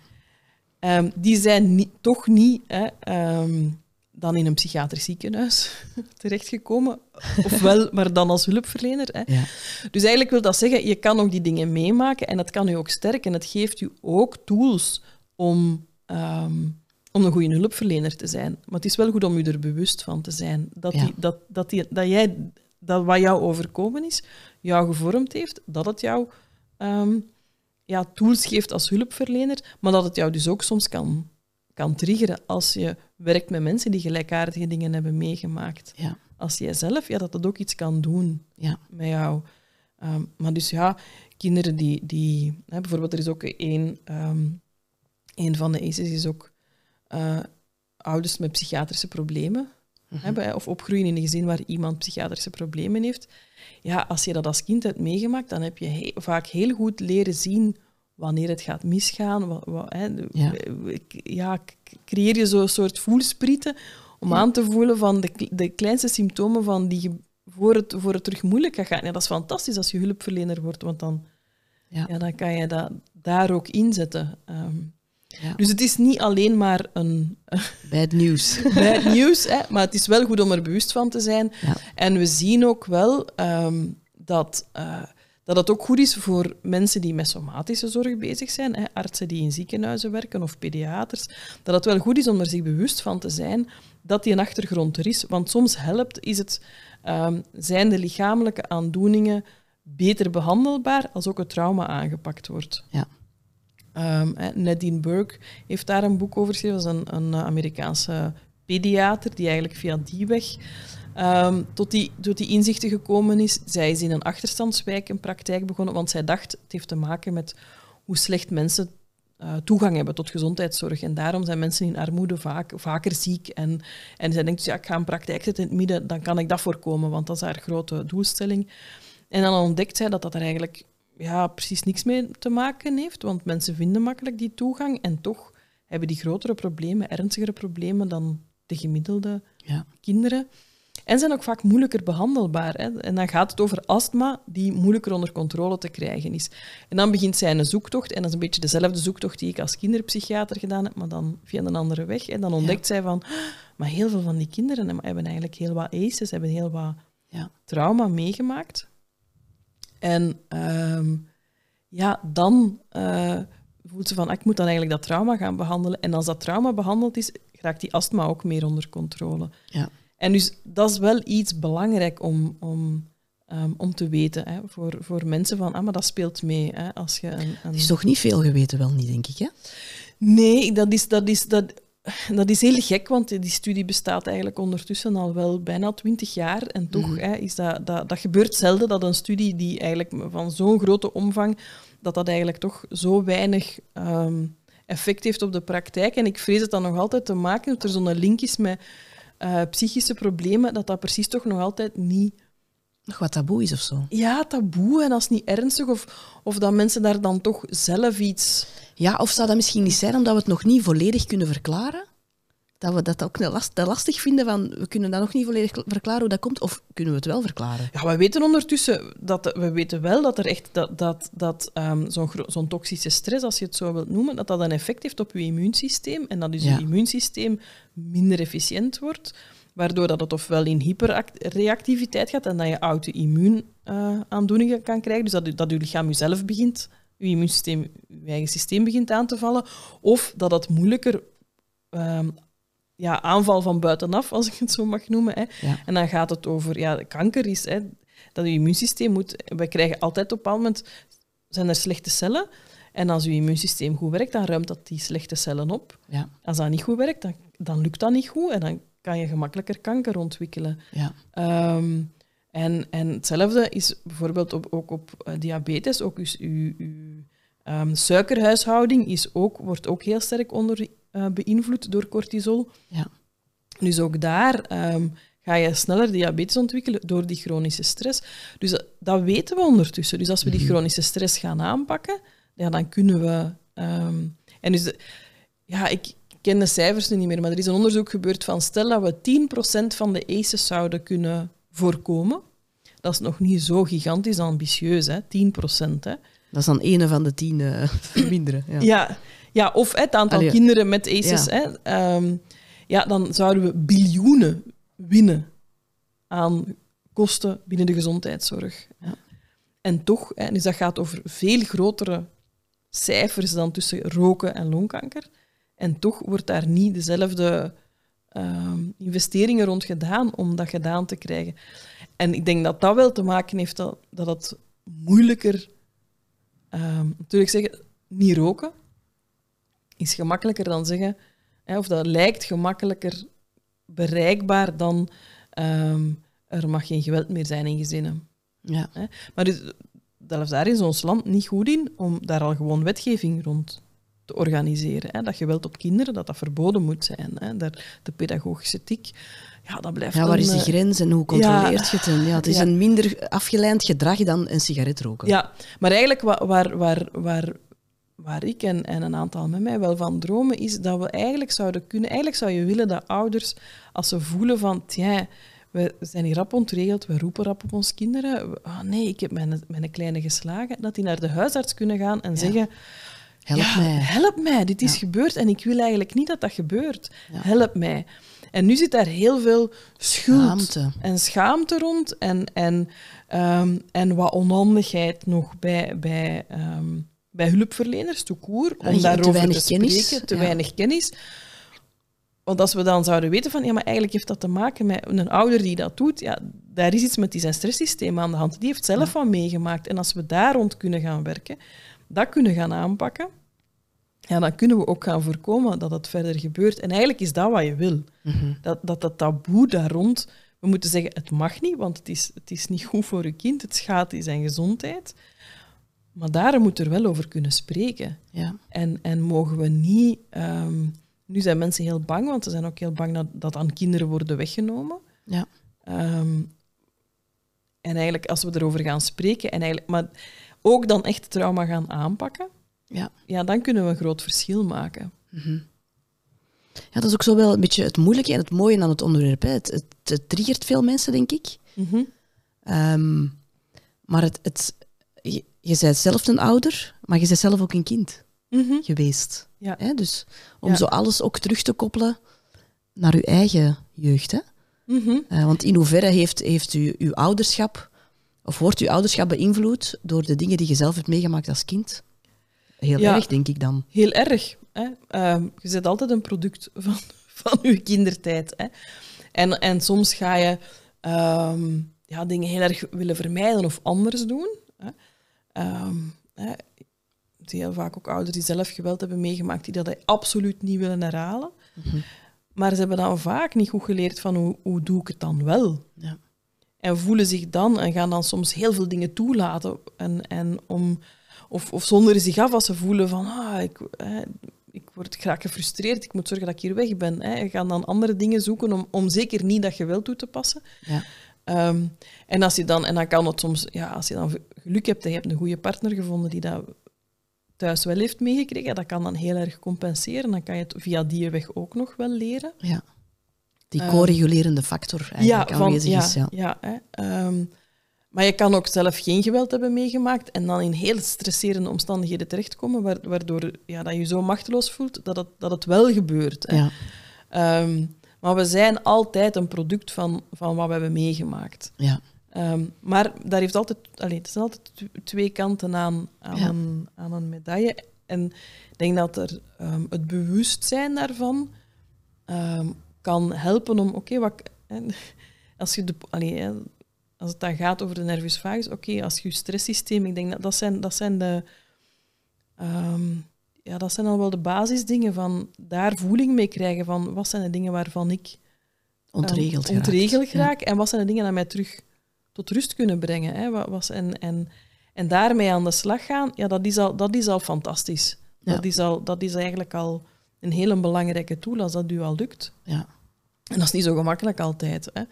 Ehm, die zijn toch niet hè, ehm, dan in een psychiatrisch ziekenhuis terechtgekomen. Ofwel, maar dan als hulpverlener. Hè. Ja. Dus eigenlijk wil dat zeggen, je kan ook die dingen meemaken en dat kan u ook sterken. Het geeft u ook tools om... Ehm, om een goede hulpverlener te zijn. Maar het is wel goed om je er bewust van te zijn. Dat, die, dat, dat, die, dat, jij, dat wat jou overkomen is, jou gevormd heeft, dat het jou ehm, ja, tools geeft als hulpverlener, maar dat het jou dus ook soms kan, kan triggeren als je werkt met mensen die gelijkaardige dingen hebben meegemaakt. Ja. Als jij zelf, ja, dat dat ook iets kan doen ja. met jou. Um, maar dus ja, kinderen die... die hè, bijvoorbeeld, er is ook één... Um, een van de ACEs is ook uh, ouders met psychiatrische problemen mhm. hebben, of opgroeien in een gezin waar iemand psychiatrische problemen heeft. Ja, als je dat als kind hebt meegemaakt, dan heb je vaak heel goed leren zien wanneer het gaat misgaan. Wat, wat, hè, ja. ja. creëer je zo'n soort voelsprieten om aan te voelen van de, de kleinste symptomen van die voor het, voor het terug moeilijk gaat gaan. Ja, dat is fantastisch als je hulpverlener wordt, want dan, ja. ja dan kan je dat daar ook inzetten. Um, dus het is niet alleen maar een... Bad news. Bad hè, maar het is wel goed om er bewust van te zijn. En we zien ook wel ehm, dat, uh, dat het ook goed is voor mensen die met somatische zorg bezig zijn, hè, artsen die in ziekenhuizen werken of pediaters, dat het wel goed is om er zich bewust van te zijn dat die een achtergrond er is. Want soms helpt, is het, um, zijn de lichamelijke aandoeningen beter behandelbaar als ook het trauma aangepakt wordt. Ja. Um, Nadine Burke heeft daar een boek over geschreven. Dat is een, een Amerikaanse pediater die eigenlijk via die weg um, tot, die, tot die inzichten gekomen is. Zij is in een achterstandswijk een praktijk begonnen, want zij dacht het heeft te maken met hoe slecht mensen uh, toegang hebben tot gezondheidszorg. En daarom zijn mensen in armoede vaak, vaker ziek. En, en zij denkt, ja, ik ga een praktijk zetten in het midden, dan kan ik dat voorkomen, want dat is haar grote doelstelling. En dan ontdekt zij dat dat er eigenlijk ja, precies niks mee te maken heeft, want mensen vinden makkelijk die toegang en toch hebben die grotere problemen, ernstigere problemen dan de gemiddelde ja. kinderen. En zijn ook vaak moeilijker behandelbaar. Hè? En dan gaat het over astma, die moeilijker onder controle te krijgen is. En dan begint zij een zoektocht, en dat is een beetje dezelfde zoektocht die ik als kinderpsychiater gedaan heb, maar dan via een andere weg. En dan ontdekt zij van, maar heel veel van die kinderen hebben eigenlijk heel wat ACEs, hebben heel wat ja. trauma meegemaakt. En ehm, ja, dan uh, voelt ze van, ah, ik moet dan eigenlijk dat trauma gaan behandelen. En als dat trauma behandeld is, raakt die astma ook meer onder controle. Ja. En dus dat is wel iets belangrijk om, om, ehm, om te weten hè, voor, voor mensen van, ah, maar dat speelt mee. Hè, als je een, een... Het is toch niet veel geweten, wel niet, denk ik, hè? Nee, dat is, dat is, dat, dat is heel gek, want die studie bestaat eigenlijk ondertussen al wel bijna twintig jaar. En toch Mhm. hè, is dat, dat, dat gebeurt zelden dat een studie die eigenlijk van zo'n grote omvang, dat dat eigenlijk toch zo weinig ehm, effect heeft op de praktijk. En ik vrees het dan nog altijd te maken dat er zo'n link is met eh, psychische problemen, dat dat precies toch nog altijd niet Nog wat taboe is of zo. ja, taboe en als niet ernstig, of, of dat mensen daar dan toch zelf iets... Ja, of zou dat misschien niet zijn omdat we het nog niet volledig kunnen verklaren? Dat we dat ook last, dat lastig vinden van, we kunnen dat nog niet volledig verklaren hoe dat komt, of kunnen we het wel verklaren? Ja, we weten ondertussen dat we weten wel dat er echt dat, dat, dat ehm, zo'n zo'n toxische stress, als je het zo wilt noemen, dat dat een effect heeft op je immuunsysteem en dat dus Ja. je immuunsysteem minder efficiënt wordt, waardoor dat het ofwel in hyperreactiviteit gaat en dat je auto-immuunaandoeningen kan krijgen, dus dat, je- dat je lichaam jezelf begint, je immuunsysteem, je eigen systeem begint aan te vallen, of dat het moeilijker ehm, ja, aanval van buitenaf, als ik het zo mag noemen. Hè. Ja. En dan gaat het over, ja, kanker is, hè, dat je immuunsysteem moet, we krijgen altijd op een bepaald moment, zijn er slechte cellen. En als je immuunsysteem goed werkt, dan ruimt dat die slechte cellen op. Ja, Als dat niet goed werkt, dan, dan lukt dat niet goed en dan kan je gemakkelijker kanker ontwikkelen. ja, Ehm, en, en hetzelfde is bijvoorbeeld op, ook op eh, diabetes. Ook uw, uw, uw ehm, suikerhuishouding is ook, wordt ook heel sterk onder eh, beïnvloed door cortisol. ja. Dus ook daar ehm, ga je sneller diabetes ontwikkelen door die chronische stress. Dus dat, dat weten we ondertussen. Dus als we die chronische stress gaan aanpakken, ja, dan kunnen we... en dus, de- ja, ik ken de cijfers nu niet meer, maar er is een onderzoek gebeurd van stel dat we 10% van de ACEs zouden kunnen voorkomen. Dat is nog niet zo gigantisch ambitieus, hè? 10%. Hè? Dat is dan ene van de tien eh, verminderen. Ja. Ja, ja of het aantal Allee. kinderen met ACEs. Ja. Hè, ehm, ja, dan zouden we biljoenen winnen aan kosten binnen de gezondheidszorg. Ja. En toch, hè, dus dat gaat over veel grotere cijfers dan tussen roken en longkanker. En toch wordt daar niet dezelfde ehm, investeringen rond gedaan om dat gedaan te krijgen. En ik denk dat dat wel te maken heeft dat, dat het moeilijker... ehm natuurlijk zeggen, niet roken is gemakkelijker dan zeggen... Hè, of dat lijkt gemakkelijker bereikbaar dan... ehm, er mag geen geweld meer zijn in gezinnen. Ja. Hè. Maar dus, zelfs daar is ons land niet goed in om daar al gewoon wetgeving rond te organiseren. Hè. Dat geweld op kinderen, dat dat verboden moet zijn. Hè. Daar, de pedagogische ethiek, ja, dat blijft ja, waar een, is die eh, grens en hoe controleert je het? Ja, het is Ja. een minder afgeleid gedrag dan een sigaret roken. Ja, maar eigenlijk wa- waar, waar, waar, waar ik en, en een aantal met mij wel van dromen, is dat we eigenlijk zouden kunnen... Eigenlijk zou je willen dat ouders, als ze voelen van... Tja, we zijn hier rap ontregeld, we roepen rap op ons kinderen. Oh nee, ik heb mijn, mijn kleine geslagen. Dat die naar de huisarts kunnen gaan en zeggen... Help ja, mij. Help mij, dit is Ja. gebeurd en ik wil eigenlijk niet dat dat gebeurt. Ja. Help mij. En nu zit daar heel veel schuld Schaamte. en schaamte rond en, en, ehm, en wat onhandigheid nog bij, bij, ehm, bij hulpverleners, court, Ja, om te daarover weinig te kennis, spreken, te ja. weinig kennis. Want als we dan zouden weten van, ja, maar eigenlijk heeft dat te maken met een ouder die dat doet, ja, daar is iets met die zijn stresssysteem aan de hand. Die heeft zelf wat meegemaakt. En als we daar rond kunnen gaan werken, dat kunnen gaan aanpakken, ja, dan kunnen we ook gaan voorkomen dat het verder gebeurt. En eigenlijk is dat wat je wil. Mhm. Dat, dat dat taboe daar rond, we moeten zeggen, het mag niet, want het is, het is niet goed voor je kind, het schaadt in zijn gezondheid. Maar daar moet er wel over kunnen spreken. Ja. En, en mogen we niet... ehm, nu zijn mensen heel bang, want ze zijn ook heel bang dat, dat aan kinderen worden weggenomen. Ja. Ehm, en eigenlijk, als we erover gaan spreken, en eigenlijk, maar ook dan echt trauma gaan aanpakken, Ja. ja, dan kunnen we een groot verschil maken. ja, dat is ook zo wel een beetje het moeilijke en het mooie aan het onderwerp. Hè. Het, het, het triggert veel mensen, denk ik. Mhm. Ehm, maar het, het, je, je bent zelf een ouder, maar je bent zelf ook een kind Mhm. geweest. Ja. Hè? Dus om Ja. zo alles ook terug te koppelen naar uw eigen jeugd. Hè? Mhm. Eh, want in hoeverre heeft, heeft u, uw ouderschap, of wordt uw ouderschap beïnvloed door de dingen die je zelf hebt meegemaakt als kind? heel erg, denk ik dan. Heel erg. Hè? Ehm, je zet altijd een product van, van je kindertijd. Hè? En, en soms ga je ehm, ja, dingen heel erg willen vermijden of anders doen. Hè? Um, hè? zie heel vaak ook ouders die zelf geweld hebben meegemaakt, die dat absoluut niet willen herhalen. Mhm. Maar ze hebben dan vaak niet goed geleerd van hoe, hoe doe ik het dan wel. Ja. En voelen zich dan en gaan dan soms heel veel dingen toelaten. En, en om, of, of zonder zich af als ze voelen van ah, ik, ik word graag gefrustreerd, ik moet zorgen dat ik hier weg ben. Hè. Gaan dan andere dingen zoeken om, om zeker niet dat geweld toe te passen. Ja. Ehm, en, als je dan, en dan kan het soms, ja, als je dan geluk hebt en je hebt een goede partner gevonden die dat thuis wel heeft meegekregen, dat kan dan heel erg compenseren. Dan kan je het via die weg ook nog wel leren. Ja. Die ehm, co-regulerende factor eigenlijk ja, aanwezig ja, is. Ja, ja hè, ehm, maar je kan ook zelf geen geweld hebben meegemaakt en dan in heel stresserende omstandigheden terechtkomen, waardoor ja, dat je zo machteloos voelt dat het, dat het wel gebeurt. Hè. Ja. Ehm, maar we zijn altijd een product van, van wat we hebben meegemaakt. Ja. Maar daar heeft altijd, allez, het zijn altijd twee kanten aan, aan, een, aan een medaille. En ik denk dat er um, het bewustzijn daarvan kan helpen om, oké, wat als je de, als het dan gaat over de nervus vagus, oké, als je stresssysteem, ik denk dat dat zijn, dat zijn de... Ehm, ja, dat zijn al wel de basisdingen van daar voeling mee krijgen van wat zijn de dingen waarvan ik ontregeld, um, ontregeld raak en wat zijn de dingen die mij terug tot rust kunnen brengen. Hè? Wat, was, en, en, en daarmee aan de slag gaan, ja, dat, is al, dat is al fantastisch. Dat, is al, dat is eigenlijk al een hele belangrijke tool als dat u al lukt. Ja. En dat is niet zo gemakkelijk altijd. Hè?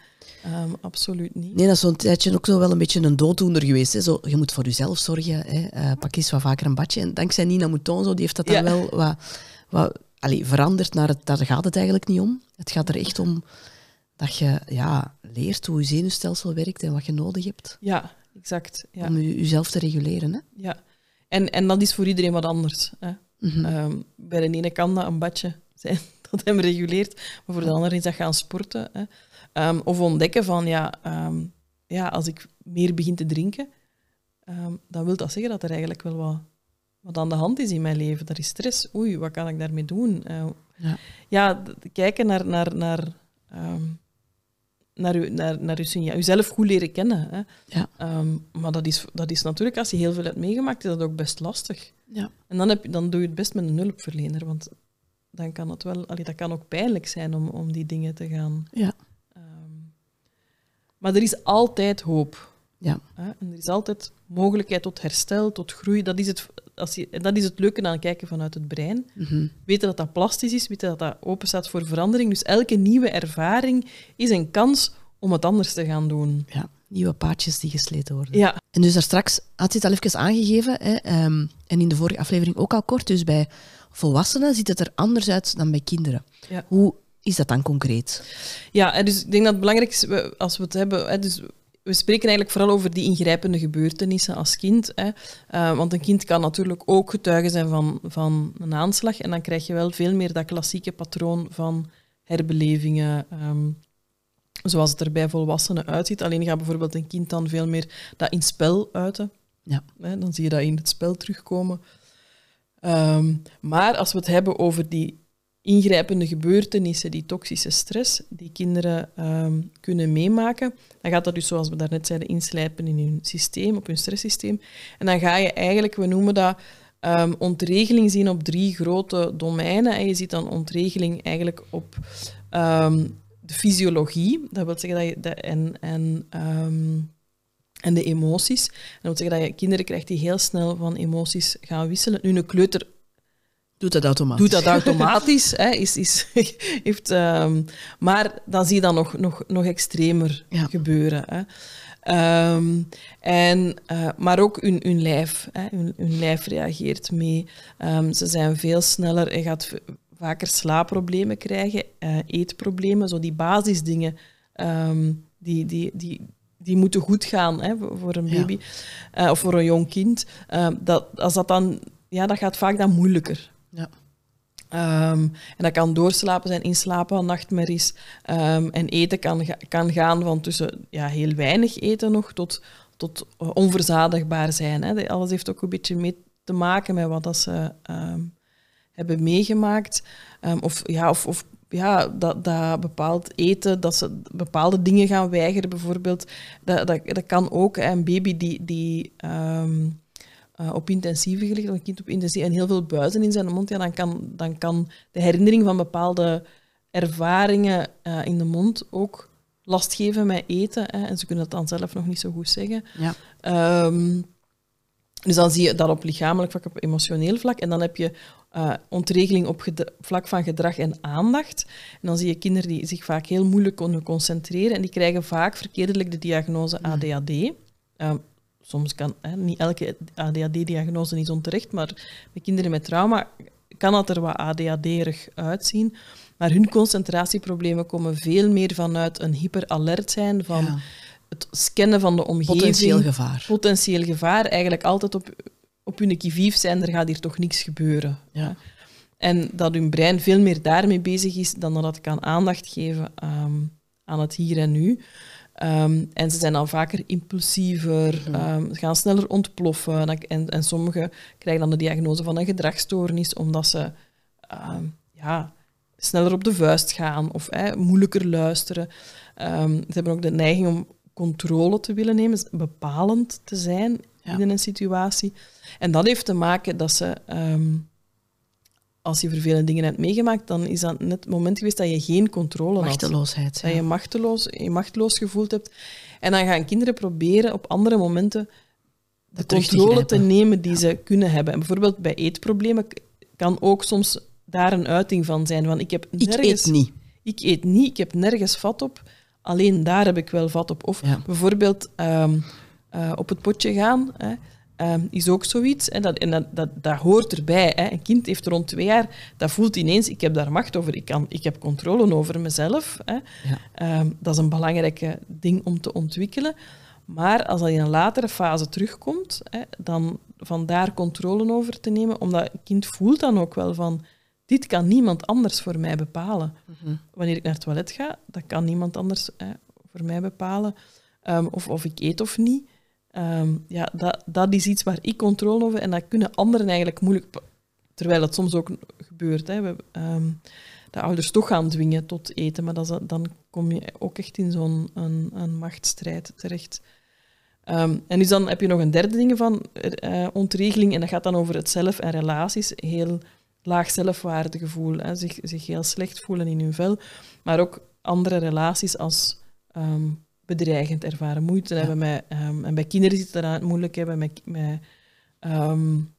Um, absoluut niet. Nee, dat is zo'n tijdje ook zo wel een beetje een dooddoener geweest. Hè? Zo, je moet voor jezelf zorgen. Hè? Uh, pak eens wat vaker een badje. En dankzij Nina Mouton, zo, die heeft dat dan wel wat, wat allee, veranderd naar het... Daar gaat het eigenlijk niet om. Het gaat er echt om dat je ja, leert hoe je zenuwstelsel werkt en wat je nodig hebt. Ja, exact. Ja. Om je, jezelf te reguleren. Hè? Ja, en, en dat is voor iedereen wat anders. Hè? Mm -hmm. bij de ene kan dat een badje zijn dat hem reguleert, maar voor de andere is dat gaan sporten. Hè? Um, of ontdekken van, ja, um, ja, als ik meer begin te drinken, dan wil dat zeggen dat er eigenlijk wel wat, wat aan de hand is in mijn leven. Dat is stress. Oei, wat kan ik daarmee doen? Uh, ja. ja, kijken naar, naar, naar, naar, u, naar, naar uw signaal. Uzelf goed leren kennen. Hè. Ja. maar dat is, dat is natuurlijk, als je heel veel hebt meegemaakt, is dat ook best lastig. Ja. En dan, heb je, dan doe je het best met een hulpverlener, want dan kan het wel, allee, dat kan ook pijnlijk zijn om, om die dingen te gaan ja. Maar er is altijd hoop. Ja. En er is altijd mogelijkheid tot herstel, tot groei. Dat is het, als je, dat is het leuke aan kijken vanuit het brein. Mm Weten dat dat plastisch is, weten dat dat open staat voor verandering. Dus elke nieuwe ervaring is een kans om het anders te gaan doen. Ja, nieuwe paadjes die gesleten worden. Ja. En dus daar straks had je het al even aangegeven, hè, ehm, en in de vorige aflevering ook al kort, dus bij volwassenen ziet het er anders uit dan bij kinderen. Ja. Hoe is dat dan concreet? Ja, dus ik denk dat het belangrijk is, als we het hebben... Dus we spreken eigenlijk vooral over die ingrijpende gebeurtenissen als kind. Hè. Uh, want een kind kan natuurlijk ook getuige zijn van, van een aanslag. En dan krijg je wel veel meer dat klassieke patroon van herbelevingen. Um, zoals het er bij volwassenen uitziet. Alleen gaat bijvoorbeeld een kind dan veel meer dat in spel uiten. Ja. Hè, dan zie je dat in het spel terugkomen. Um, maar als we het hebben over die ingrijpende gebeurtenissen, die toxische stress, die kinderen um, kunnen meemaken, dan gaat dat dus, zoals we daarnet zeiden, inslijpen in hun systeem, op hun stresssysteem. En dan ga je eigenlijk, we noemen dat um, ontregeling zien op drie grote domeinen. En je ziet dan ontregeling eigenlijk op um, de fysiologie, dat wil zeggen dat je, en, en, en de emoties. Dat wil zeggen dat je kinderen krijgt die heel snel van emoties gaan wisselen. Nu, een kleuter Doet dat automatisch. Doet dat automatisch. hè, is, is, heeft, um, maar dan zie je dat nog, nog, nog extremer ja. gebeuren. Hè. Um, en, uh, maar ook hun, hun lijf. Hè, hun, hun lijf reageert mee. Um, ze zijn veel sneller. Je gaat vaker slaapproblemen krijgen, uh, eetproblemen, zo die basisdingen. die, die, die, die moeten goed gaan hè, voor een baby ja. uh, of voor een jong kind. dat, als dat dan, ja, dat gaat vaak dan moeilijker. Ja. Um, en dat kan doorslapen zijn, inslapen, nachtmerries. Um, en eten kan, kan gaan van tussen ja, heel weinig eten nog tot, tot onverzadigbaar zijn. Hè. Alles heeft ook een beetje mee te maken met wat dat ze ehm, hebben meegemaakt. Ehm, of ja, of, of ja, dat, dat bepaald eten, dat ze bepaalde dingen gaan weigeren, bijvoorbeeld. Dat, dat, dat kan ook een baby die, die ehm, eh, op intensieve gelegd, een kind op intensieve en heel veel buizen in zijn mond, ja, dan, kan, dan kan de herinnering van bepaalde ervaringen uh, in de mond ook last geven met eten. Hè, en ze kunnen het dan zelf nog niet zo goed zeggen. Ja. Um, dus dan zie je dat op lichamelijk vlak, op emotioneel vlak. En dan heb je uh, ontregeling op vlak van gedrag en aandacht. En dan zie je kinderen die zich vaak heel moeilijk kunnen concentreren. En die krijgen vaak verkeerdelijk de diagnose mm. ADHD. Soms kan hè, niet elke ADHD-diagnose is onterecht, maar bij kinderen met trauma kan dat er wat ADHD-erig uitzien. Maar hun concentratieproblemen komen veel meer vanuit een hyperalert zijn, van het scannen van de omgeving. Potentieel gevaar. Potentieel gevaar. Eigenlijk altijd op, op hun kivief zijn, er gaat hier toch niks gebeuren. Ja. En dat hun brein veel meer daarmee bezig is dan dat het kan aandacht geven um, aan het hier en nu. Um, en ze zijn dan vaker impulsiever, um, gaan sneller ontploffen. En, en sommigen krijgen dan de diagnose van een gedragsstoornis, omdat ze ja, sneller op de vuist gaan of moeilijker luisteren. ze hebben ook de neiging om controle te willen nemen, bepalend te zijn in een situatie. En dat heeft te maken dat ze, ehm, als je vervelende dingen hebt meegemaakt, dan is dat net het moment geweest dat je geen controle Machteloosheid, had. Dat je machteloos, je machteloos gevoeld hebt. En dan gaan kinderen proberen op andere momenten de controle te, nemen die ze kunnen hebben. En bijvoorbeeld bij eetproblemen kan ook soms daar een uiting van zijn. Van ik heb nergens, ik eet niet. Ik eet niet, ik heb nergens vat op. Alleen daar heb ik wel vat op. Of bijvoorbeeld ehm, eh, op het potje gaan. Hè, ehm, is ook zoiets. Hè, dat, en dat, dat, dat hoort erbij. Hè. Een kind heeft rond twee jaar, dat voelt ineens, ik heb daar macht over, ik, kan, ik heb controle over mezelf. Hè. Ja. Ehm, dat is een belangrijk ding om te ontwikkelen. Maar als dat in een latere fase terugkomt, hè, dan van daar controle over te nemen, omdat een kind voelt dan ook wel van, dit kan niemand anders voor mij bepalen. Mhm. Wanneer ik naar het toilet ga, dat kan niemand anders voor mij bepalen. Um, of, of ik eet of niet. Um, ja, dat, dat is iets waar ik controle over en dat kunnen anderen eigenlijk moeilijk, terwijl het soms ook gebeurt. Hè. We, um, de ouders toch gaan dwingen tot eten, maar dat dan kom je ook echt in zo'n een, een machtsstrijd terecht. Um, en dus dan heb je nog een derde ding van uh, ontregeling, en dat gaat dan over het zelf en relaties. Heel laag zelfwaardegevoel, hè, zich, zich heel slecht voelen in hun vel, maar ook andere relaties als bedreigend ervaren, moeite hebben met... Um, en bij kinderen zit het het moeilijk hebben met, met, um,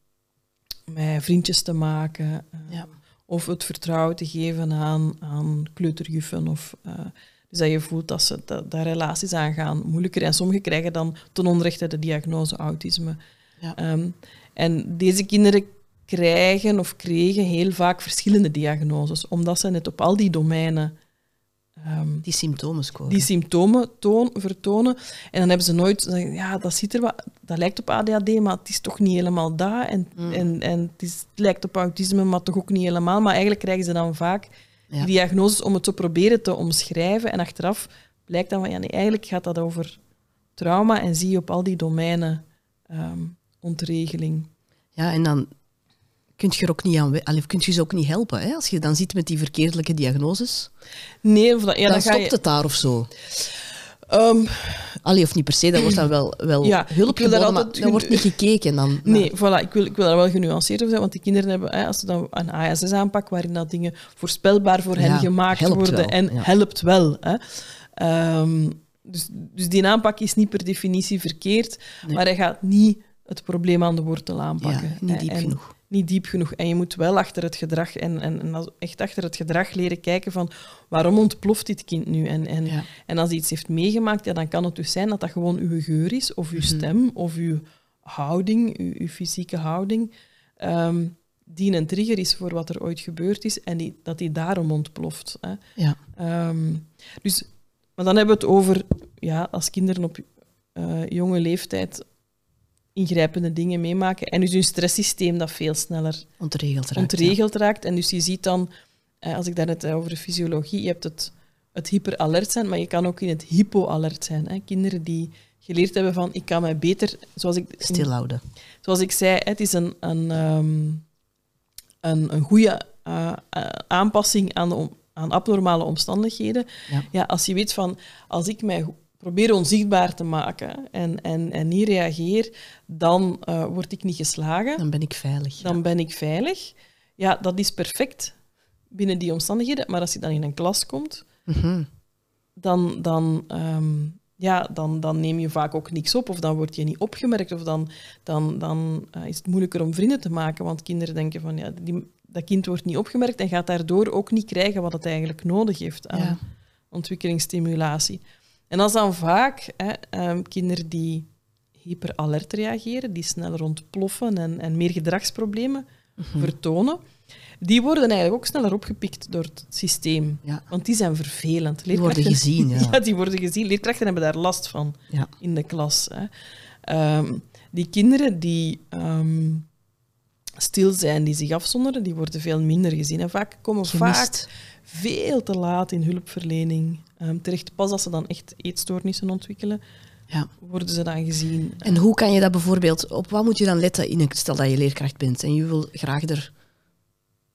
met vriendjes te maken. Ja. Of het vertrouwen te geven aan, aan kleuterjuffen. Of, uh, dus dat je voelt dat ze dat, dat relaties aangaan moeilijker. En sommigen krijgen dan ten onrechte de diagnose autisme. Ja. en deze kinderen krijgen of kregen heel vaak verschillende diagnoses, omdat ze net op al die domeinen um, die symptomen scoren. Die symptomen toon, vertonen. En dan hebben ze nooit, ja, dat ziet er wat, dat lijkt op ADHD, maar het is toch niet helemaal dat. En, mm. en, en het, is, het, lijkt op autisme, maar toch ook niet helemaal. Maar eigenlijk krijgen ze dan vaak ja. diagnoses om het te proberen te omschrijven. En achteraf blijkt dan van, ja, nee, eigenlijk gaat dat over trauma en zie je op al die domeinen um, ontregeling. Ja, en dan kun je, er ook niet aan, allee, je ze ook niet helpen. Hè? Als je dan zit met die verkeerdelijke diagnoses, nee, of dat, ja, dan, dan stopt je... het daar of zo. Um, Allee, of niet per se, dat wordt dan wel, wel ja, hulp geboden, maar dan wordt niet gekeken. Dan, Nee, voilà, ik wil, ik wil daar wel genuanceerd over zijn, want die kinderen hebben, hè, als ze dan een ASS aanpak waarin dat dingen voorspelbaar voor hen gemaakt worden en helpt wel. Hè. Um, dus, dus die aanpak is niet per definitie verkeerd, maar hij gaat niet het probleem aan de wortel aanpakken. niet diep genoeg niet diep genoeg. En je moet wel achter het gedrag en, en, en echt achter het gedrag leren kijken van waarom ontploft dit kind nu? En, en, en als hij iets heeft meegemaakt, ja, dan kan het dus zijn dat dat gewoon uw geur is, of uw mhm. stem, of uw houding, uw, uw fysieke houding, um, die een trigger is voor wat er ooit gebeurd is en die, dat die daarom ontploft. Hè. Ja. Um, dus, maar dan hebben we het over, ja, als kinderen op uh, jonge leeftijd ingrijpende dingen meemaken. En dus hun stresssysteem dat veel sneller ontregeld raakt. Ontregeld raakt. En dus je ziet dan, eh, als ik daarnet over de fysiologie, je hebt het, het hyperalert zijn, maar je kan ook in het hypoalert zijn. Hè. Kinderen die geleerd hebben van ik kan mij beter, zoals ik... Stilhouden. Zoals ik zei, het is een, een, ehm, een, een goede uh, aanpassing aan, de, aan abnormale omstandigheden. Ja. ja. als je weet van, als ik mij probeer onzichtbaar te maken en, en, en niet reageer, dan uh, word ik niet geslagen. Dan ben ik veilig. Dan ben ik veilig. Ja, dat is perfect binnen die omstandigheden. Maar als je dan in een klas komt, mm dan, dan, um, ja, dan, dan neem je vaak ook niks op. Of dan word je niet opgemerkt. Of dan, dan, dan uh, is het moeilijker om vrienden te maken. Want kinderen denken van, ja, die, dat kind wordt niet opgemerkt en gaat daardoor ook niet krijgen wat het eigenlijk nodig heeft aan ja. ontwikkelingsstimulatie. En als dan vaak hè, um, kinderen die hyperalert reageren, die sneller ontploffen en, en meer gedragsproblemen mhm. vertonen, die worden eigenlijk ook sneller opgepikt door het systeem. Ja. Want die zijn vervelend. Die worden gezien, ja. ja. die worden gezien. Leerkrachten hebben daar last van ja. in de klas. Hè. Um, die kinderen die um, stil zijn, die zich afzonderen, die worden veel minder gezien. En vaak komen Gemist. vaak veel te laat in hulpverlening um, terecht. Pas als ze dan echt eetstoornissen ontwikkelen, ja. worden ze dan gezien. En hoe kan je dat bijvoorbeeld, op wat moet je dan letten in een, stel dat je leerkracht bent en je wil graag er,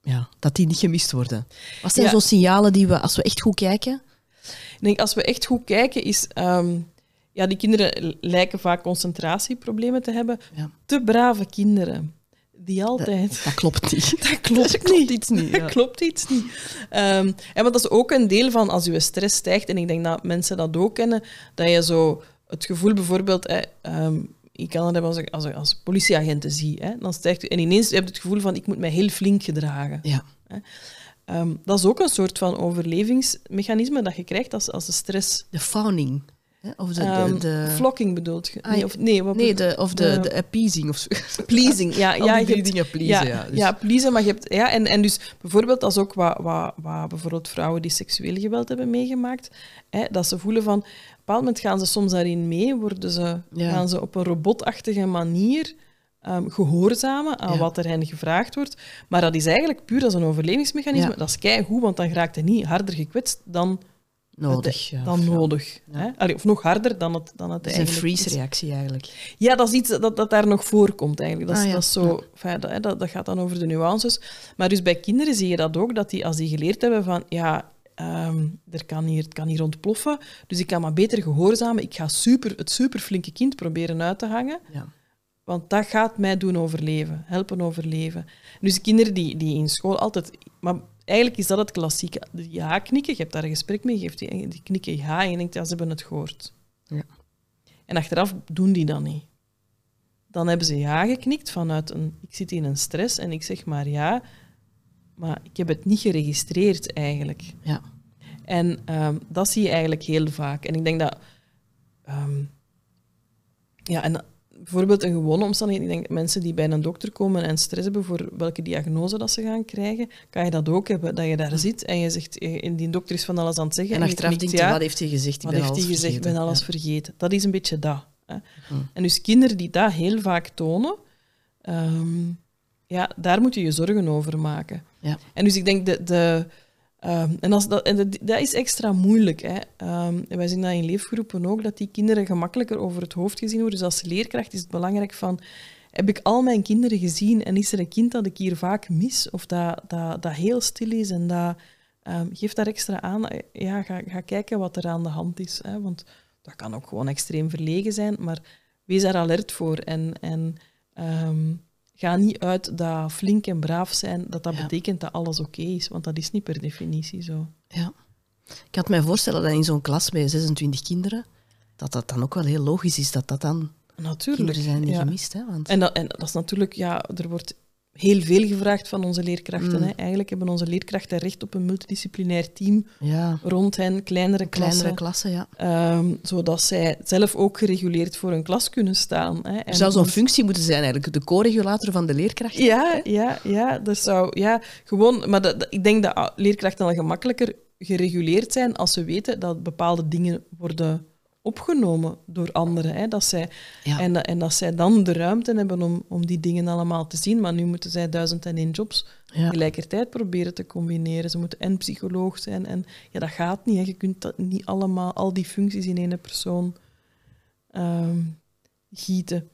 ja, dat die niet gemist worden? Wat zijn ja. zo'n signalen die we, als we echt goed kijken? Ik denk, als we echt goed kijken, is... Um, ja, die kinderen lijken vaak concentratieproblemen te hebben. Ja. Te brave kinderen die altijd. Dat, dat klopt niet. dat klopt, dat klopt iets niet. Dat klopt iets niet. Um, en wat dat is ook een deel van als je stress stijgt, en ik denk dat mensen dat ook kennen, dat je zo het gevoel bijvoorbeeld, eh, um, ik kan het hebben als, als, als politieagenten zie, hè, dan stijgt en ineens heb je het gevoel van ik moet mij heel flink gedragen. Ja. Hè. Um, dat is ook een soort van overlevingsmechanisme dat je krijgt als, als de stress. De fawning. Of de, um, de, Flocking bedoelt je? Nee, of, nee, wat nee de, of de, de appeasing of. Pleasing, ja. ja je hebt, dingen pleasen, ja. Ja, dus. ja, pleasen, maar je hebt... Ja, en, en dus bijvoorbeeld als ook wat, wat, wat bijvoorbeeld vrouwen die seksueel geweld hebben meegemaakt, hè, dat ze voelen van... Op een bepaald moment gaan ze soms daarin mee, worden ze, ja. gaan ze op een robotachtige manier... Um, gehoorzamen aan ja. wat er hen gevraagd wordt. Maar dat is eigenlijk puur als een overlevingsmechanisme. Dat is keigoed, want dan raakt hij niet harder gekwetst dan nodig. Dan nodig. Hè? Allee, of nog harder dan het, dan het dat is een freeze-reactie eigenlijk. Ja, dat is iets dat, dat daar nog voorkomt eigenlijk. Dat, ah, dat is zo, dat, dat, dat, gaat dan over de nuances. Maar dus bij kinderen zie je dat ook, dat die, als die geleerd hebben van ja, um, er kan hier, het kan hier ontploffen, dus ik kan maar beter gehoorzamen. Ik ga super, het superflinke kind proberen uit te hangen. Ja. Want dat gaat mij doen overleven, helpen overleven. Dus de kinderen die, die in school altijd... Maar eigenlijk is dat het klassieke. Ja knikken, je hebt daar een gesprek mee, geeft die, die knikken ja en je denkt, ja, ze hebben het gehoord. Ja. En achteraf doen die dat niet. Dan hebben ze ja geknikt vanuit een, ik zit in een stress en ik zeg maar ja, maar ik heb het niet geregistreerd eigenlijk. Ja. En um, dat zie je eigenlijk heel vaak. En ik denk dat, um, ja, en bijvoorbeeld een gewone omstandigheid. Ik denk mensen die bij een dokter komen en stress hebben voor welke diagnose dat ze gaan krijgen, kan je dat ook hebben. Dat je daar zit en je zegt, en die dokter is van alles aan het zeggen. En, en achteraf denkt ja, wat heeft hij gezegd? Ik wat heeft hij gezegd? Ik ben alles vergeten. Dat is een beetje dat. Hè. En dus kinderen die dat heel vaak tonen, um, ja, daar moet je je zorgen over maken. Ja. En dus ik denk de, de Um, en als dat, en dat, is extra moeilijk. Hè. Um, wij zien dat in leefgroepen ook, dat die kinderen gemakkelijker over het hoofd gezien worden. Dus als leerkracht is het belangrijk van... Heb ik al mijn kinderen gezien en is er een kind dat ik hier vaak mis? Of dat, dat, dat heel stil is en dat... Um, geef daar extra aan. Ja, ga, ga kijken wat er aan de hand is. Hè. Want dat kan ook gewoon extreem verlegen zijn, maar wees daar alert voor. En, en ga niet uit dat flink en braaf zijn, dat dat betekent dat alles oké is. Want dat is niet per definitie zo. Ja. Ik had mij voorstellen dat in zo'n klas bij 26 kinderen, dat dat dan ook wel heel logisch is dat dat dan natuurlijk, kinderen zijn die gemist. Hè? Want... En, dat, en dat is natuurlijk, ja, er wordt heel veel gevraagd van onze leerkrachten. Mm. Hè. Eigenlijk hebben onze leerkrachten recht op een multidisciplinair team ja. rond hen, kleinere klassen. Kleinere klassen, ja. Um, zodat zij zelf ook gereguleerd voor een klas kunnen staan. Hè. Er zou zo'n functie moeten zijn, eigenlijk, de co-regulator van de leerkrachten. Ja, ja, ja, dat zou, ja gewoon, maar dat, ik denk dat leerkrachten dan gemakkelijker gereguleerd zijn als ze weten dat bepaalde dingen worden opgenomen door anderen. Hè, dat zij, en, en dat zij dan de ruimte hebben om, om die dingen allemaal te zien. Maar nu moeten zij duizend en één jobs tegelijkertijd proberen te combineren. Ze moeten en psycholoog zijn. En ja, dat gaat niet. Hè. Je kunt dat niet allemaal, al die functies in één persoon ehm, gieten.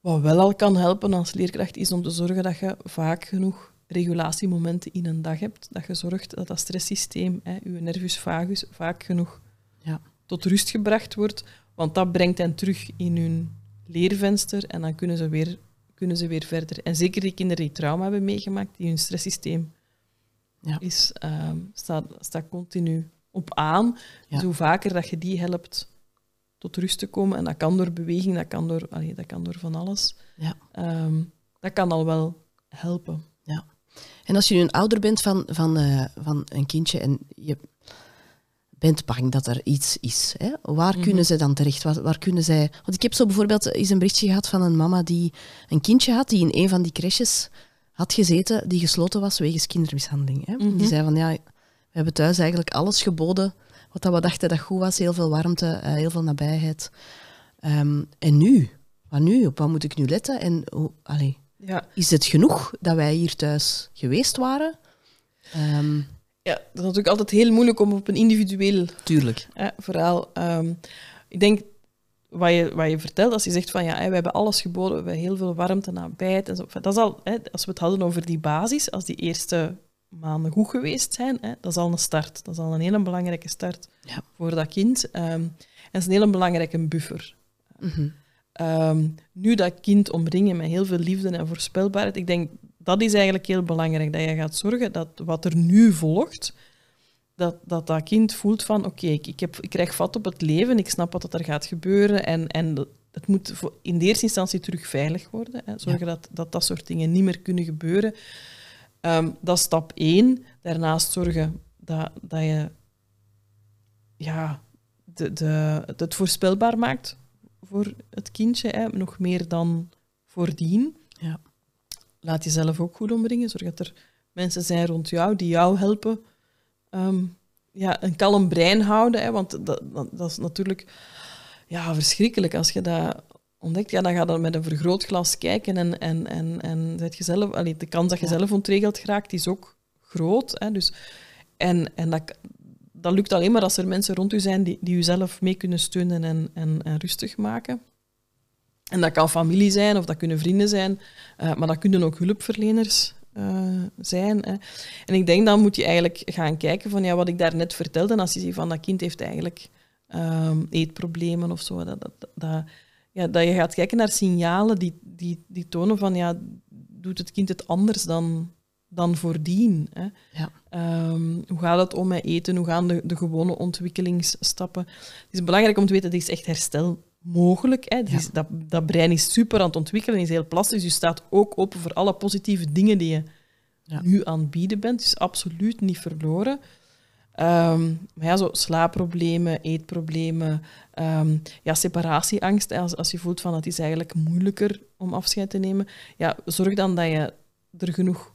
Wat wel al kan helpen als leerkracht is om te zorgen dat je vaak genoeg regulatiemomenten in een dag hebt. Dat je zorgt dat dat stresssysteem, hè, je nervus vagus, vaak genoeg ja. Tot rust gebracht wordt. Want dat brengt hen terug in hun leervenster en dan kunnen ze weer, kunnen ze weer verder. En zeker die kinderen die trauma hebben meegemaakt, die hun stresssysteem ja. is, ehm, staat, staat continu op aan. Dus hoe vaker dat je die helpt tot rust te komen, en dat kan door beweging, dat kan door, allee, dat kan door van alles, ja. Ehm, dat kan al wel helpen. Ja. En als je nu een ouder bent van, van, uh, van een kindje en je bent bang dat er iets is, hè? waar kunnen mhm. ze dan terecht? Waar, waar, kunnen zij... Want ik heb zo bijvoorbeeld eens een berichtje gehad van een mama die een kindje had, die in een van die crèches had gezeten, die gesloten was wegens kindermishandeling. Hè? Die mhm. zei van, ja, we hebben thuis eigenlijk alles geboden wat dat we dachten dat goed was. Heel veel warmte, uh, heel veel nabijheid. Um, en nu? Wat nu? Op wat moet ik nu letten? En allee, ja. Is het genoeg dat wij hier thuis geweest waren? Um, ja, dat is natuurlijk altijd heel moeilijk om op een individueel Tuurlijk. verhaal. Um, ik denk wat je, wat je vertelt, als je zegt van ja, we hebben alles geboden, we hebben heel veel warmte, nabijheid en zo. Dat is al, hè, als we het hadden over die basis, als die eerste maanden goed geweest zijn, hè, dat is al een start. Dat is al een hele belangrijke start ja. voor dat kind. Um, en dat is een hele belangrijke buffer. Mm Ehm, nu dat kind omringen met heel veel liefde en voorspelbaarheid, ik denk dat is eigenlijk heel belangrijk. Dat je gaat zorgen dat wat er nu volgt, dat dat, dat kind voelt van oké, ik, ik, heb, ik krijg vat op het leven, ik snap wat er gaat gebeuren en, en het moet in de eerste instantie terug veilig worden. Hè. Zorgen dat, dat dat soort dingen niet meer kunnen gebeuren. Ehm, dat is stap één. Daarnaast zorgen dat, dat je ja, de, de, het voorspelbaar maakt voor het kindje, hè, nog meer dan voordien. Ja. Laat jezelf ook goed omringen. Zorg dat er mensen zijn rond jou die jou helpen ehm, ja, een kalm brein houden. Hè, want dat, dat, is natuurlijk ja, verschrikkelijk als je dat ontdekt. Ja, dan ga je met een vergrootglas kijken en, en, en, en zet je zelf, allee, de kans dat je zelf ontregeld geraakt is ook groot. Hè, dus, en, en dat, dat lukt alleen maar als er mensen rond u zijn die, die u zelf mee kunnen steunen en, en, en rustig maken. En dat kan familie zijn of dat kunnen vrienden zijn, uh, maar dat kunnen ook hulpverleners uh, zijn. Hè. En ik denk dan moet je eigenlijk gaan kijken van ja, wat ik daarnet vertelde. als je ziet van dat kind heeft eigenlijk um, eetproblemen of zo, dat, dat, dat, ja, dat je gaat kijken naar signalen die, die, die tonen van ja, doet het kind het anders dan, dan voordien. Hè. Ja. Um, hoe gaat het om met eten? Hoe gaan de, de gewone ontwikkelingsstappen? Het is belangrijk om te weten, dat is echt herstel mogelijk. Hè. Ja. Dat, dat brein is super aan het ontwikkelen, is heel plastisch. Je staat ook open voor alle positieve dingen die je ja. nu aan het bieden bent. Dus absoluut niet verloren. Um, maar ja, zo slaapproblemen, eetproblemen, um, ja, separatieangst. Als, als je voelt van het is eigenlijk moeilijker om afscheid te nemen, ja, zorg dan dat je er genoeg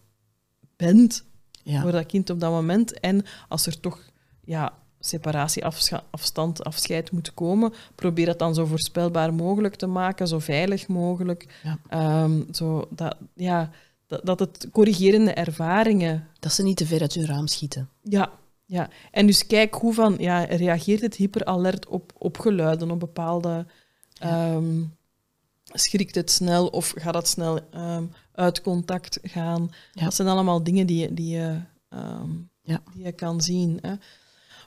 bent voor dat kind op dat moment. En als er toch ja, separatie, afstand, afscheid moet komen, probeer het dan zo voorspelbaar mogelijk te maken, zo veilig mogelijk. Ja. Ehm, zo dat, ja, dat, dat het corrigerende ervaringen... Dat ze niet te ver uit hun raam schieten. Ja, ja. En dus kijk hoe van, ja, reageert het hyperalert op, op geluiden, op bepaalde... Ehm, schrikt het snel of gaat het snel ehm, uit contact gaan? Dat zijn allemaal dingen die, die, je, ja. die je kan zien. Hè.